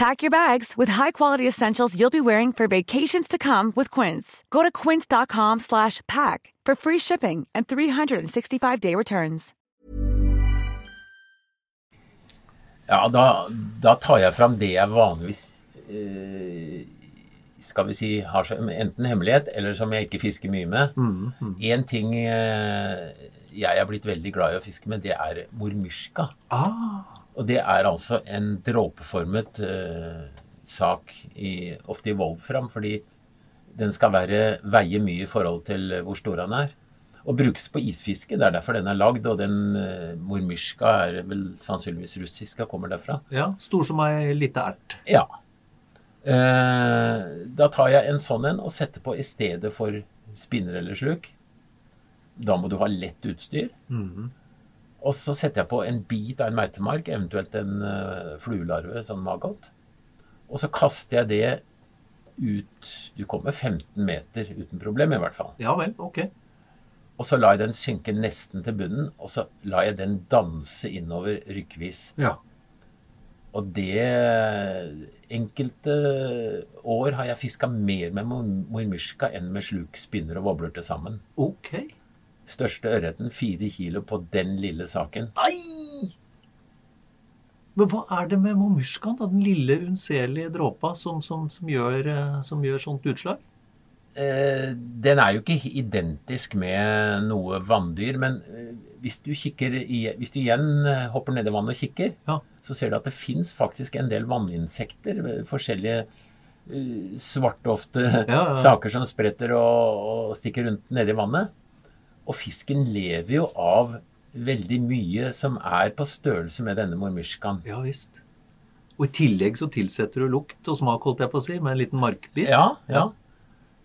Pack your bags with high-quality essentials you'll be wearing for vacations to come with Quince. Go to quince.com slash pack for free shipping and 365-day returns. Ja, da, da tar jeg fram det jeg vanligvis eh, skal vi si har som enten hemmelighet, eller som jeg ikke fisker mye med. Mm, mm. Ting eh, jeg er blitt veldig glad i å fiske med, det er mormyrska. Ah, Og det er altså en dråpeformet eh, sak, i, ofte i wolfram, fordi den skal være, veie mye i forhold til hvor stor den er. Og brukes på isfiske. Det er derfor den er lagd. Og den eh, mormyrska er vel sannsynligvis russisk og kommer derfra. ja, Stor som ei lita ert. Ja. Eh, da tar jeg en sånn en og setter på i stedet for spinner eller sluk. Da må du ha lett utstyr. Og så setter jeg på en bit av en meitemark, eventuelt en uh, fluelarve, sånn maggot. Og så kaster jeg det ut Du kommer 15 meter uten problem, i hvert fall. Ja vel, ok. Og så lar jeg den synke nesten til bunnen, og så lar jeg den danse innover rykkvis. Ja. Og det Enkelte år har jeg fiska mer med mor- mormyrska enn med sluk, spinner og wobbler til sammen. Ok. Største ørreten fire kilo på den lille saken. Ai! Men hva er det med mormyrskan, da, den lille, unnselige dråpa, som, som, som, gjør, eh, som gjør sånt utslag? Eh, den er jo ikke identisk med noe vanndyr, men eh, hvis du, kikker i, hvis du igjen eh, hopper ned i vannet og kikker, Ja. så ser du at det fins faktisk en del vanninsekter. Forskjellige svartofte ja. saker som spretter og, og stikker rundt nedi i vannet. Og fisken lever jo av veldig mye som er på størrelse med denne mormyrskaen. Ja visst. Og i tillegg så tilsetter du lukt og smak, holdt jeg på å si, med en liten markbit. Ja, ja.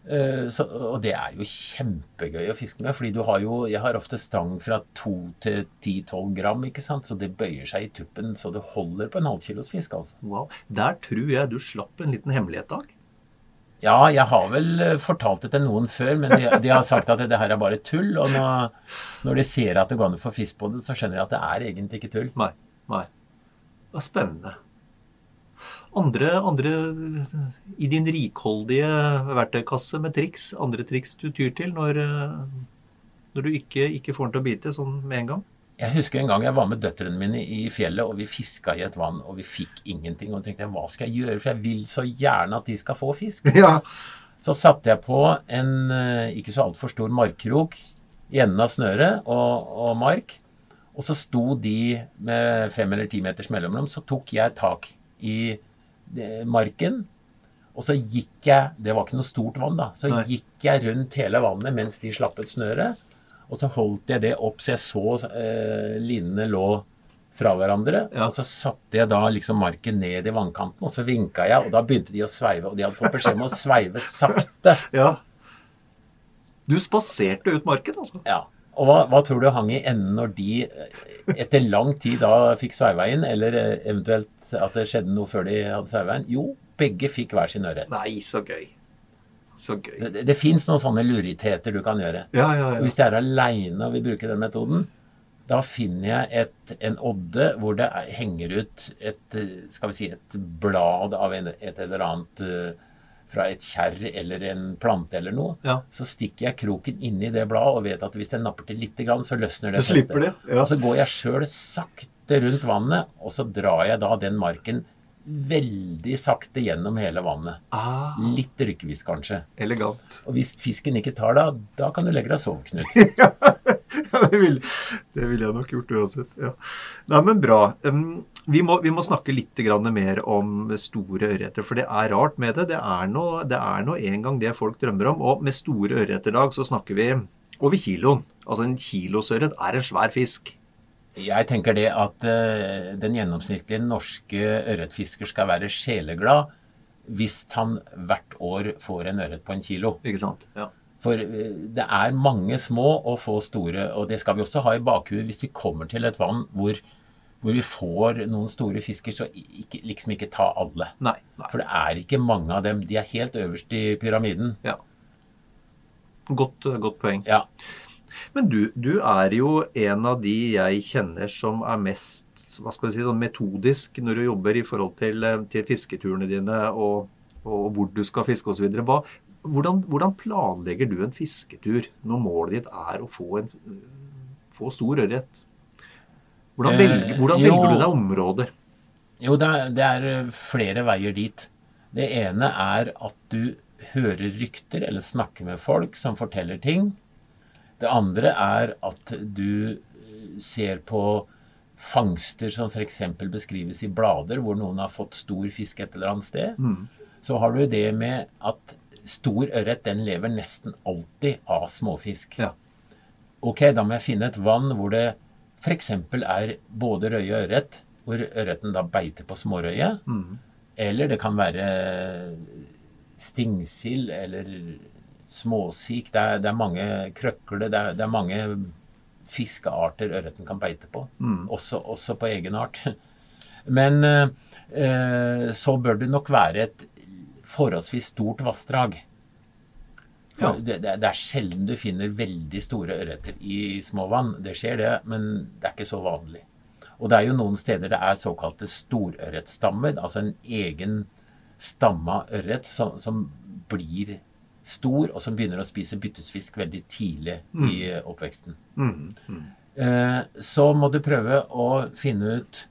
Eh, Så, og det er jo kjempegøy å fiske med, fordi du har jo Jeg har ofte stang fra 2 til 10-12 gram, ikke sant, så det bøyer seg i tuppen så det holder på en halvkilos fisk, altså. Wow. Der tror jeg du slapp en liten hemmelighet, Dag. Ja, jeg har vel eh, fortalt det til noen før, men de, de har sagt at det her er bare tull. Og nå, når de ser at det går an å få fisk på det, så skjønner de at det er egentlig ikke tull. Nei. Nei. Det var spennende. Andre, andre i din rikholdige verktøykasse med triks, andre triks du tyr til når, eh, når du ikke, ikke får den til å bite sånn med en gang? Jeg husker en gang jeg var med døtrene mine i fjellet, og vi fiska i et vann, og vi fikk ingenting. Og tenkte jeg, hva skal jeg gjøre, for jeg vil så gjerne at de skal få fisk. Ja. Så satte jeg på en eh, ikke så altfor stor markkrok i enden av snøret og, og mark. Og så sto de med fem eller ti meters mellomrom. Så tok jeg tak i eh, marken. Og så gikk jeg Det var ikke noe stort vann, da. Så Nei. gikk jeg rundt hele vannet mens de slappet snøret. Og så holdt jeg det opp så jeg så eh, linene lå fra hverandre. Ja. Og så satte jeg da liksom marken ned i vannkanten, og så vinka jeg, og da begynte de å sveive. Og de hadde fått beskjed om å sveive sakte. ja. Du spaserte ut marken, altså? Ja. Og hva, hva tror du hang i enden når de eh, etter lang tid da fikk sveiva inn, eller eh, eventuelt at det skjedde noe før de hadde sveiva inn? Jo, begge fikk hver sin ørret. Nei, så gøy. Så gøy. Det, det, fins noen sånne lurigheter du kan gjøre. Ja, ja, ja. Hvis jeg er aleine og vil bruke den metoden, da finner jeg et, en odde hvor det er, henger ut et, skal vi si, et blad av en, et eller annet eh, fra et kjerr eller en plante eller noe. Ja. Så stikker jeg kroken inni det bladet og vet at hvis jeg napper til lite grann, så løsner det det, det, ja. Og så går jeg sjøl sakte rundt vannet, og så drar jeg da den marken veldig sakte gjennom hele vannet. Ah, Litt rykkevis, kanskje. elegant. Og hvis fisken ikke tar deg, da kan du legge deg og sove, Knut. Ja, det ville det vil jeg nok gjort uansett. Ja. Nei, men bra. Um, vi, må, vi må snakke litt grann mer om store ørreter, for det er rart med det. Det er nå en gang det folk drømmer om. Og med store ørreter, Dag, så snakker vi over kiloen. Altså en kilosørret er en svær fisk. Jeg tenker det at eh, den gjennomsnittlige norske ørretfisker skal være sjeleglad hvis han hvert år får en ørret på en kilo. Ikke sant? Ja. For eh, det er mange små og få store, og det skal vi også ha i bakhuet hvis vi kommer til et vann hvor, hvor vi får noen store fisker, så ikke, liksom ikke ta alle. Nei. nei. For det er ikke mange av dem. De er helt øverst i pyramiden. Ja. Godt, godt poeng. Ja. Men du, du er jo en av de jeg kjenner som er mest hva skal vi si, sånn metodisk når du jobber i forhold til, eh, til fisketurene dine og, og hvor du skal fiske osv. Hvordan, hvordan planlegger du en fisketur når målet ditt er å få, en, få stor ørret? Hvordan, Eh, velger, hvordan jo. velger du deg områder? Jo, det er, det er eh, flere veier dit. Det ene er at du hører rykter eller snakker med folk som forteller ting. Det andre er at du ser på fangster som f.eks. beskrives i blader, hvor noen har fått stor fisk et eller annet sted. Så har du det med at stor ørret den lever nesten alltid av småfisk. Ja. Ok, da må jeg finne et vann hvor det f.eks. er både røye og ørret, hvor ørreten da beiter på smårøye. Eller det kan være stingsild eller småsik. Det er, det er mange krøkler, det er, det er mange fiskearter ørreten kan beite på. Også, også på egen art. Men eh, så bør det nok være et forholdsvis stort vassdrag. Ja. Det, det, det er sjelden du finner veldig store ørreter i små vann. Det skjer det, men det er ikke så vanlig. Og det er jo noen steder det er såkalte storørretstammer, altså en egen stamme av ørret som, som blir stor, og som begynner å spise byttesfisk veldig tidlig i eh, oppveksten. Eh, så må du prøve å finne ut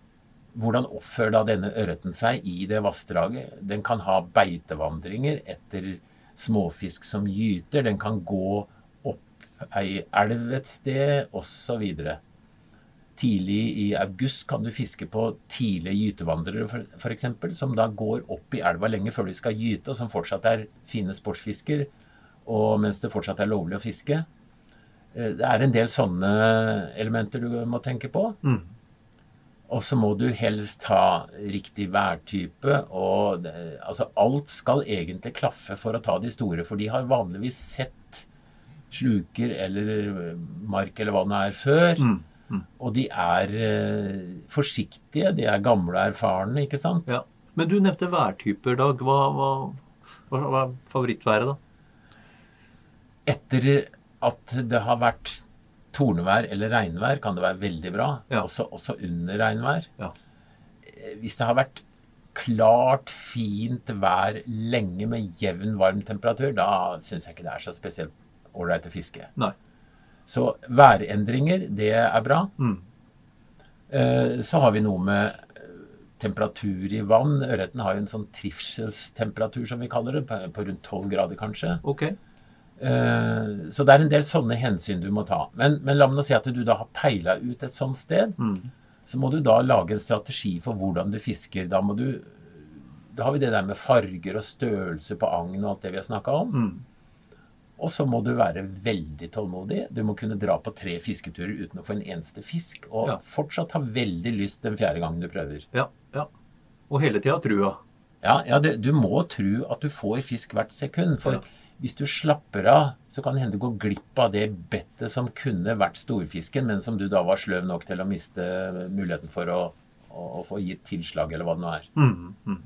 hvordan oppfører da denne ørreten seg i det vassdraget. Den kan ha beitevandringer etter småfisk som gyter. Den kan gå opp ei elv et sted, osv. Tidlig i august kan du fiske på tidlige gytevandrere, f.eks., som da går opp i elva lenge før de skal gyte, og som fortsatt er fine sportsfisker, og mens det fortsatt er lovlig å fiske. Eh, Det er en del sånne elementer du må tenke på. Og så må du helst ha riktig værtype. og altså Alt skal egentlig klaffe for å ta de store, for de har vanligvis sett sluker eller mark eller hva det er før. Og de er eh, forsiktige, de er gamle og erfarne, ikke sant? Ja. Men du nevnte værtyper, Dag. Hva, hva, hva, hva er favorittværet, da? Etter at det har vært tornevær eller regnvær, kan det være veldig bra. Ja. Også, også under regnvær. Ja. Eh, Hvis det har vært klart, fint vær lenge med jevn, varm temperatur, da syns jeg ikke det er så spesielt ålreit å fiske. Nei. Så værendringer, det er bra. Mm. Eh, Så har vi noe med eh, temperatur i vann. Ørreten har jo en sånn trivselstemperatur, som vi kaller det, på rundt 12 grader kanskje. Ok. Eh, Så det er en del sånne hensyn du må ta. Men, men la meg nå si at du da har peila ut et sånt sted. Så må du da lage en strategi for hvordan du fisker. Da må du Da har vi det der med farger og størrelse på agn og alt det vi har snakka om. Og så må du være veldig tålmodig. Du må kunne dra på tre fisketurer uten å få en eneste fisk. Og Ja. fortsatt ha veldig lyst den fjerde gangen du prøver. Ja. ja. Og hele tida trua. Ja, ja det, du må tro at du får fisk hvert sekund. For Ja. hvis du slapper av, så kan det hende du går glipp av det bettet som kunne vært storfisken, men som du da var sløv nok til å miste muligheten for å, å, å få gitt tilslag, eller hva det nå er.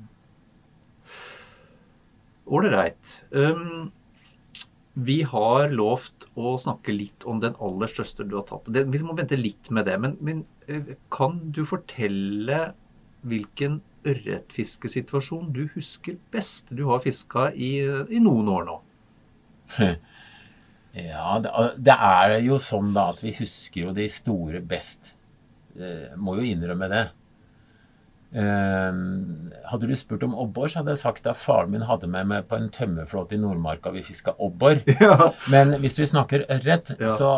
Ålreit. Um, vi har lovt å snakke litt om den aller største du har tatt. Det, vi må vente litt med det. Men, men eh, kan du fortelle hvilken ørretfiskesituasjon du husker best? Du har fiska i, i noen år nå. Ja, det, er jo sånn da at vi husker jo de store best. Eh, må jo innrømme det. Eh, hadde du spurt om abbor, så hadde jeg sagt at faren min hadde med meg på en tømmerflåte i Nordmarka vi fiska abbor. Ja. Men hvis vi snakker ørret, Ja. så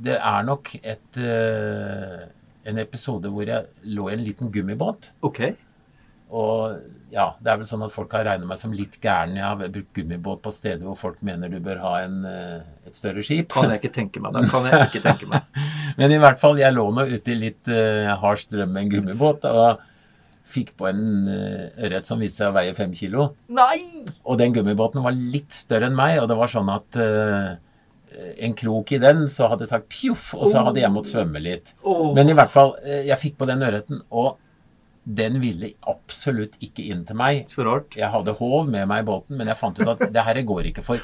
det er nok et, eh, en episode hvor jeg lå i en liten gummibåt. Okay. Og ja, det er vel sånn at folk har regnet meg som litt gæren. Jeg har brukt gummibåt på steder hvor folk mener du bør ha en, eh, et større skip. Kan jeg ikke tenke meg det. Kan jeg ikke tenke meg. Men i hvert fall, jeg lå nå ute i litt uh, hard strøm med en gummibåt og fikk på en uh, ørret som viste seg å veie fem kilo. Nei! Og den gummibåten var litt større enn meg, og det var sånn at uh, en krok i den, så hadde det sagt pjoff, og så hadde jeg måttet svømme litt. Oh. Men i hvert fall, eh, jeg fikk på den ørreten, og den ville absolutt ikke inn til meg. Så rart. Jeg hadde håv med meg i båten, men jeg fant ut at det her går ikke for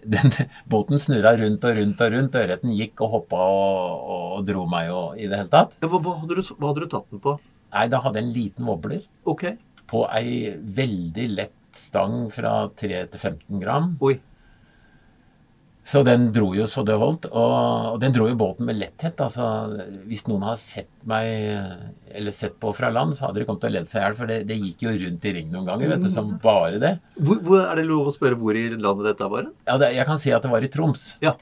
den båten snurra rundt og rundt og rundt. Ørreten gikk og hoppa og, og, og dro meg og, i det hele tatt. Ja, hva, hva, hadde du, hva hadde du tatt den på? Nei, da hadde jeg en liten wobbler okay. på ei veldig lett stang fra 3 til 15 gram. Oi. Så den dro jo så det holdt. Og, den dro jo båten med letthet. Altså, hvis noen har sett meg, eller sett på fra land, så hadde de kommet til å ledd seg i hjel. For det, det gikk jo rundt i ring noen ganger, vet du, som bare det. Hvor, hvor, er det lov å spørre hvor i landet dette var? Ja, det, jeg kan si at det var i Troms. Ja.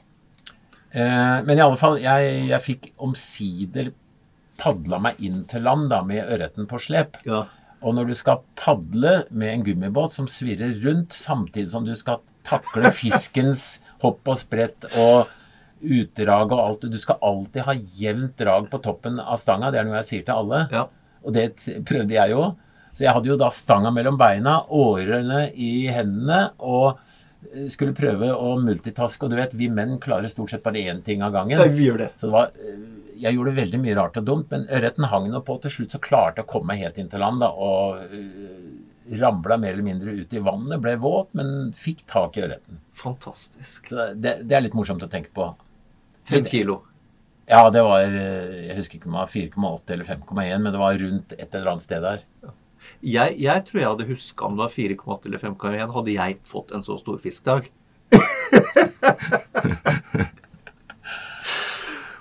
Eh, men i alle fall, jeg, jeg fikk omsider padla meg inn til land da, med ørreten på slep. Ja. Og når du skal padle med en gummibåt som svirrer rundt, samtidig som du skal takle fiskens hopp og sprett og utdrag og alt Du skal alltid ha jevnt drag på toppen av stanga. Det er noe jeg sier til alle. Ja. Og det prøvde jeg jo. Så jeg hadde jo da stanga mellom beina, årene i hendene og eh, skulle prøve å multitaske. Og du vet, vi menn klarer stort sett bare én ting av gangen. Ja, vi gjør det. Så det var, eh, jeg gjorde veldig mye rart og dumt, men ørreten hang nå på. Til slutt så klarte jeg å komme meg helt inn til land da, og uh, ramla mer eller mindre ut i vannet. Ble våt, men fikk tak i ørreten. Fantastisk. Så det, det er litt morsomt å tenke på. Fem kilo. Ja, det var eh, Jeg husker ikke om det var 4,8 eller 5,1, men det var rundt et eller annet sted der. Jeg, jeg tror jeg hadde huska om det var 4,8 eller 5,1, hadde jeg fått en så stor fiskdag.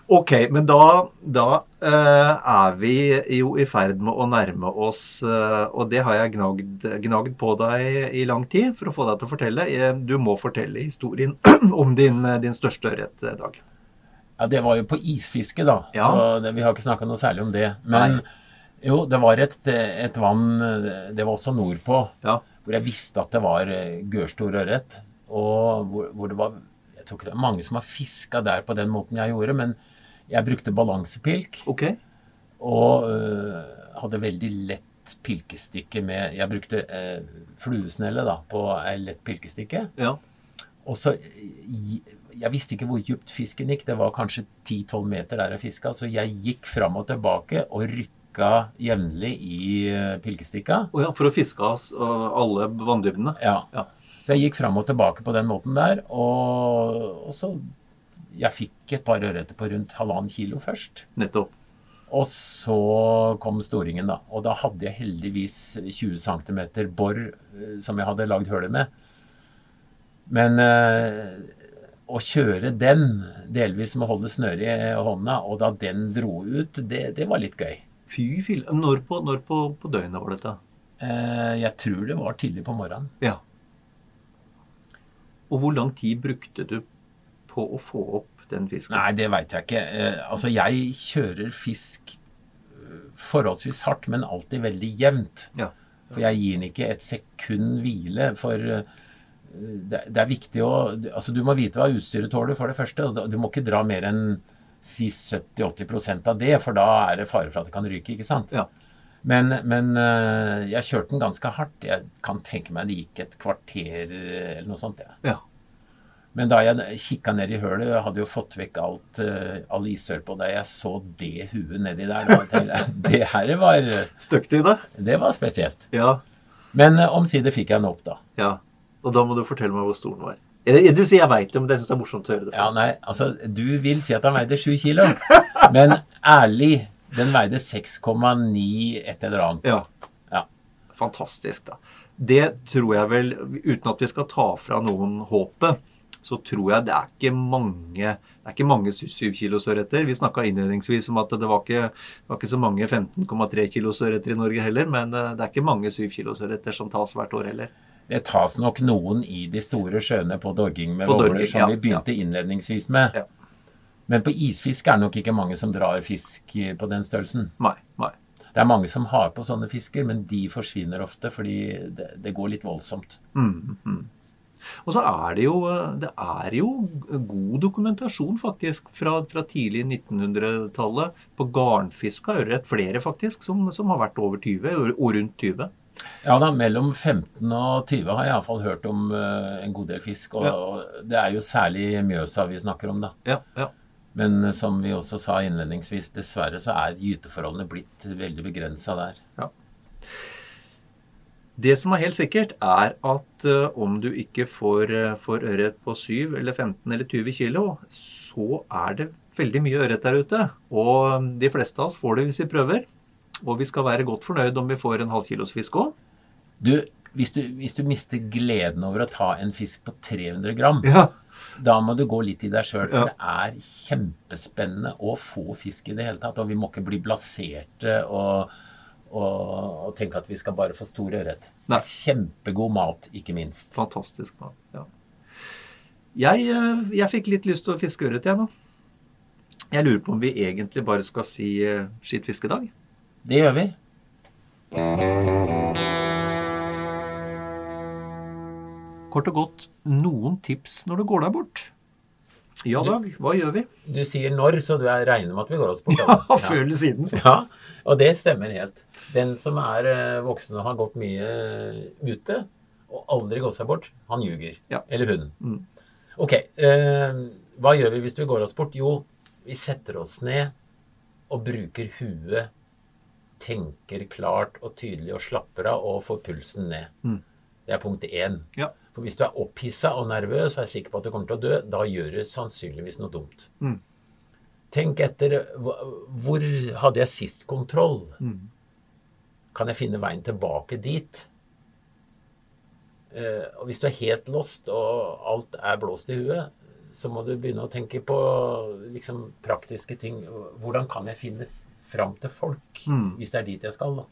ok, men da, da uh, er vi jo i ferd med å nærme oss uh, Og det har jeg gnagd, gnagd på deg i lang tid for å få deg til å fortelle. Eh, Du må fortelle historien om din, din største ørret, Dag. Ja, Det var jo på isfiske, da. Ja. Så det, vi har ikke snakka noe særlig om det. Men jo, det var et, et vann Det var også nordpå, Ja. hvor jeg visste at det var gørstor ørret. Og hvor, hvor det var Jeg tror ikke det er mange som har fiska der på den måten jeg gjorde, men jeg brukte balansepilk Okay. og øh, hadde veldig lett pilkestikke med Jeg brukte øh, fluesnelle da, på ei lett pilkestikke. Ja. Og så Jeg visste ikke hvor djupt fisken gikk. Det var kanskje 10-12 meter der jeg fiska. Så jeg gikk fram og tilbake og rykka jevnlig i øh, pilkestikka. Oh ja, for å fiske av øh, alle vanndybdene. Ja. Ja. Så jeg gikk fram og tilbake på den måten der. Og, og så Jeg fikk et par ørreter på rundt halvannen kilo først. Nettopp. Og så kom storingen, da. Og da hadde jeg heldigvis 20 cm bor eh, som jeg hadde lagd hølet med. Men øh, å kjøre den, delvis med å holde snøret i hånda, og da den dro ut, det, det var litt gøy. Fy fille. Når, på, når på, på døgnet var dette? Eh, jeg tror det var tidlig på morgenen. Ja. Og hvor lang tid brukte du på å få opp den fisken? Nei, det veit jeg ikke. Eh, altså, jeg kjører fisk eh, forholdsvis hardt, men alltid veldig jevnt. Ja. For jeg gir den ikke et sekund hvile. For eh, det, det er viktig å Altså, du må vite hva utstyret tåler, for det første. Og du må ikke dra mer enn si 70-80% av det, for da er det fare for at det kan ryke, ikke sant? Ja. Men, men jeg kjørte den ganske hardt. Jeg kan tenke meg det gikk et kvarter eller noe sånt. Ja. Ja. Men da jeg kikka ned i hølet, jeg hadde jo fått vekk alt, eh, all isør på deg, jeg så det huet nedi der, da tenkte jeg det her var, Støkt det i det? det var spesielt. Ja. Men eh, omsider fikk jeg den opp, da. ja. Og da må du fortelle meg hvor stor den var. Jeg, du sier jeg veit det, men jeg syns det er morsomt å høre det. Ja, nei, altså, du vil si at han veide sju kilo, men ærlig, den veide 6,9 et eller annet. Ja. Ja. Fantastisk, da. Det tror jeg vel, uten at vi skal ta fra noen håpet, så tror jeg det er ikke mange det er ikke mange 7 kilos ørreter. Vi snakka innledningsvis om at det var ikke, var ikke så mange 15,3 kilos ørreter i Norge heller, men eh, det er ikke mange 7 kilos ørreter som tas hvert år heller. Det tas nok noen i de store sjøene på dorging med våler, som ja, vi begynte innledningsvis med. Ja. Men på isfisk er det nok ikke mange som drar fisk eh, på den størrelsen. Nei. nei. Det er mange som har på sånne fisker, men de forsvinner ofte fordi det, det går litt voldsomt. Mm, mm. Og så er det jo, det er jo god dokumentasjon faktisk fra, fra tidlig 1900-tallet på garnfiska ørret. Flere faktisk som, som har vært over 20, og rundt 20. Ja da, mellom 15 og 20 har jeg iallfall hørt om uh, en god del fisk. Og, Ja. og det er jo særlig Mjøsa vi snakker om, da. Ja, ja. Men eh, som vi også sa innledningsvis, dessverre så er gyteforholdene blitt veldig begrensa der. Det som er helt sikkert, er at eh, om du ikke får, uh, får ørret på 7 eller 15 eller 20 kilo, så er det veldig mye ørret der ute. Og de fleste av oss får det hvis vi prøver. Og vi skal være godt fornøyd om vi får en halvkilos fisk òg. Du, hvis du, hvis du mister gleden over å ta en fisk på 300 gram, Ja. da må du gå litt i deg sjøl. For Ja. det er kjempespennende å få fisk i det hele tatt. Og vi må ikke bli blaserte og, og, tenke at vi skal bare få stor ørret. Kjempegod mat, ikke minst. Fantastisk mat. Ja. Jeg, eh, jeg fikk litt lyst til å fiske ørret, jeg nå. Jeg lurer på om vi egentlig bare skal si skitt skittfiskedag. Det gjør vi. Kort og godt, noen tips når du går deg bort. Ja, Dag, hva gjør vi? Du sier når, så du er regner med at vi går oss bort. Ja, da. før eller siden. Så. Ja, og det stemmer helt. Den som er eh, voksen og har gått mye eh, ute, og aldri gått seg bort, han ljuger. Ja. Eller hun. Mm. Ok, eh, hva gjør vi hvis vi går oss bort? Jo, vi setter oss ned og bruker huet, tenker klart og tydelig og slapper av og får pulsen ned. Mm. Det er punkt én. Ja. For hvis du er opphissa og nervøs og er sikker på at du kommer til å dø, da gjør du sannsynligvis noe dumt. Mm. Tenk etter Hvor hadde jeg sist kontroll? Mm. Kan jeg finne veien tilbake dit? Eh, og hvis du er helt lost og alt er blåst i huet, så må du begynne å tenke på liksom, praktiske ting. Hvordan kan jeg finne fram til folk, Mm. hvis det er dit jeg skal? da?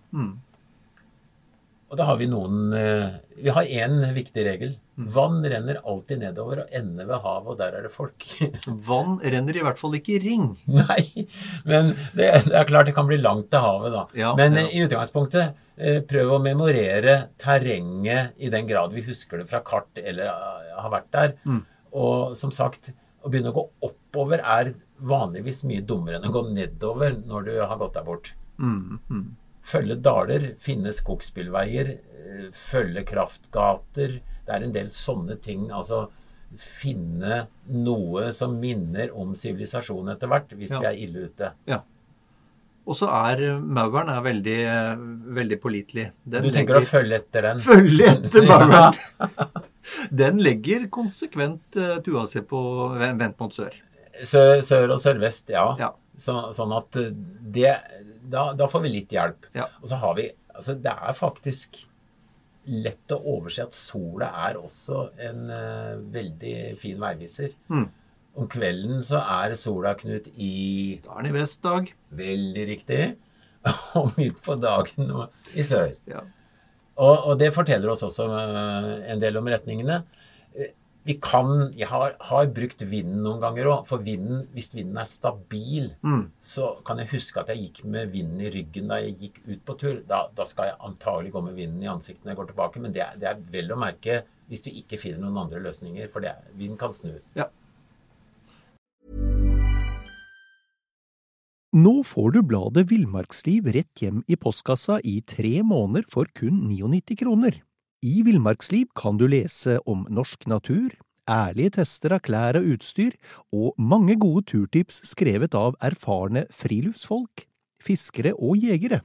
Og da har vi noen eh, Vi har én viktig regel. Mm. Vann renner alltid nedover og ender ved havet, og der er det folk. Vann renner i hvert fall ikke i ring. Nei, men det, det er klart det kan bli langt til havet, da. Ja, men ja. eh, i utgangspunktet, eh, prøv å memorere terrenget i den grad vi husker det fra kart eller har vært der. Mm. Og som sagt, å begynne å gå oppover er vanligvis mye dummere enn å gå nedover når du har gått deg bort. Mm. Mm. Følge daler, finne skogsbilveier, eh, følge kraftgater. Det er en del sånne ting. Altså finne noe som minner om sivilisasjon etter hvert, hvis Ja. vi er ille ute. Ja. Og så er eh, mauren er veldig, eh, veldig pålitelig. Den Du tenker å følge etter den? følge etter mauren. Den legger konsekvent tua si på vent vendt mot sør. Sør, sør og sørvest, ja. Ja. Så, sånn at det da, da får vi litt hjelp. Ja. Og så har vi Altså, det er faktisk lett å overse at sola er også en uh, veldig fin veiviser. Mm. Om kvelden så er sola, Knut, i Da er den i vest, Dag. Veldig riktig. Og midt på dagen i sør. Ja. Og, og det forteller oss også eh, en del om retningene. Vi kan Jeg har, har brukt vinden noen ganger òg. For vinden, hvis vinden er stabil, Mm. så kan jeg huske at jeg gikk med vinden i ryggen da jeg gikk ut på tur. Da, da skal jeg antagelig gå med vinden i ansiktet når jeg går tilbake. Men det er, det er vel å merke hvis du ikke finner noen andre løsninger. For det er, vinden kan snu. Ja. Nå får du bladet Villmarksliv rett hjem i postkassa i tre måneder for kun 99 kroner. I Villmarksliv kan du lese om norsk natur, ærlige tester av klær og utstyr, og mange gode turtips skrevet av erfarne friluftsfolk, fiskere og jegere.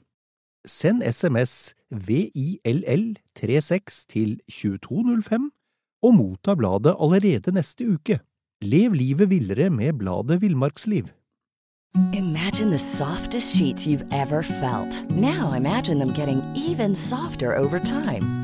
Send SMS VILL36 til 2205 og motta bladet allerede neste uke. Lev livet villere med bladet Villmarksliv. Imagine the softest sheets you've ever felt. Now imagine them getting even softer over time.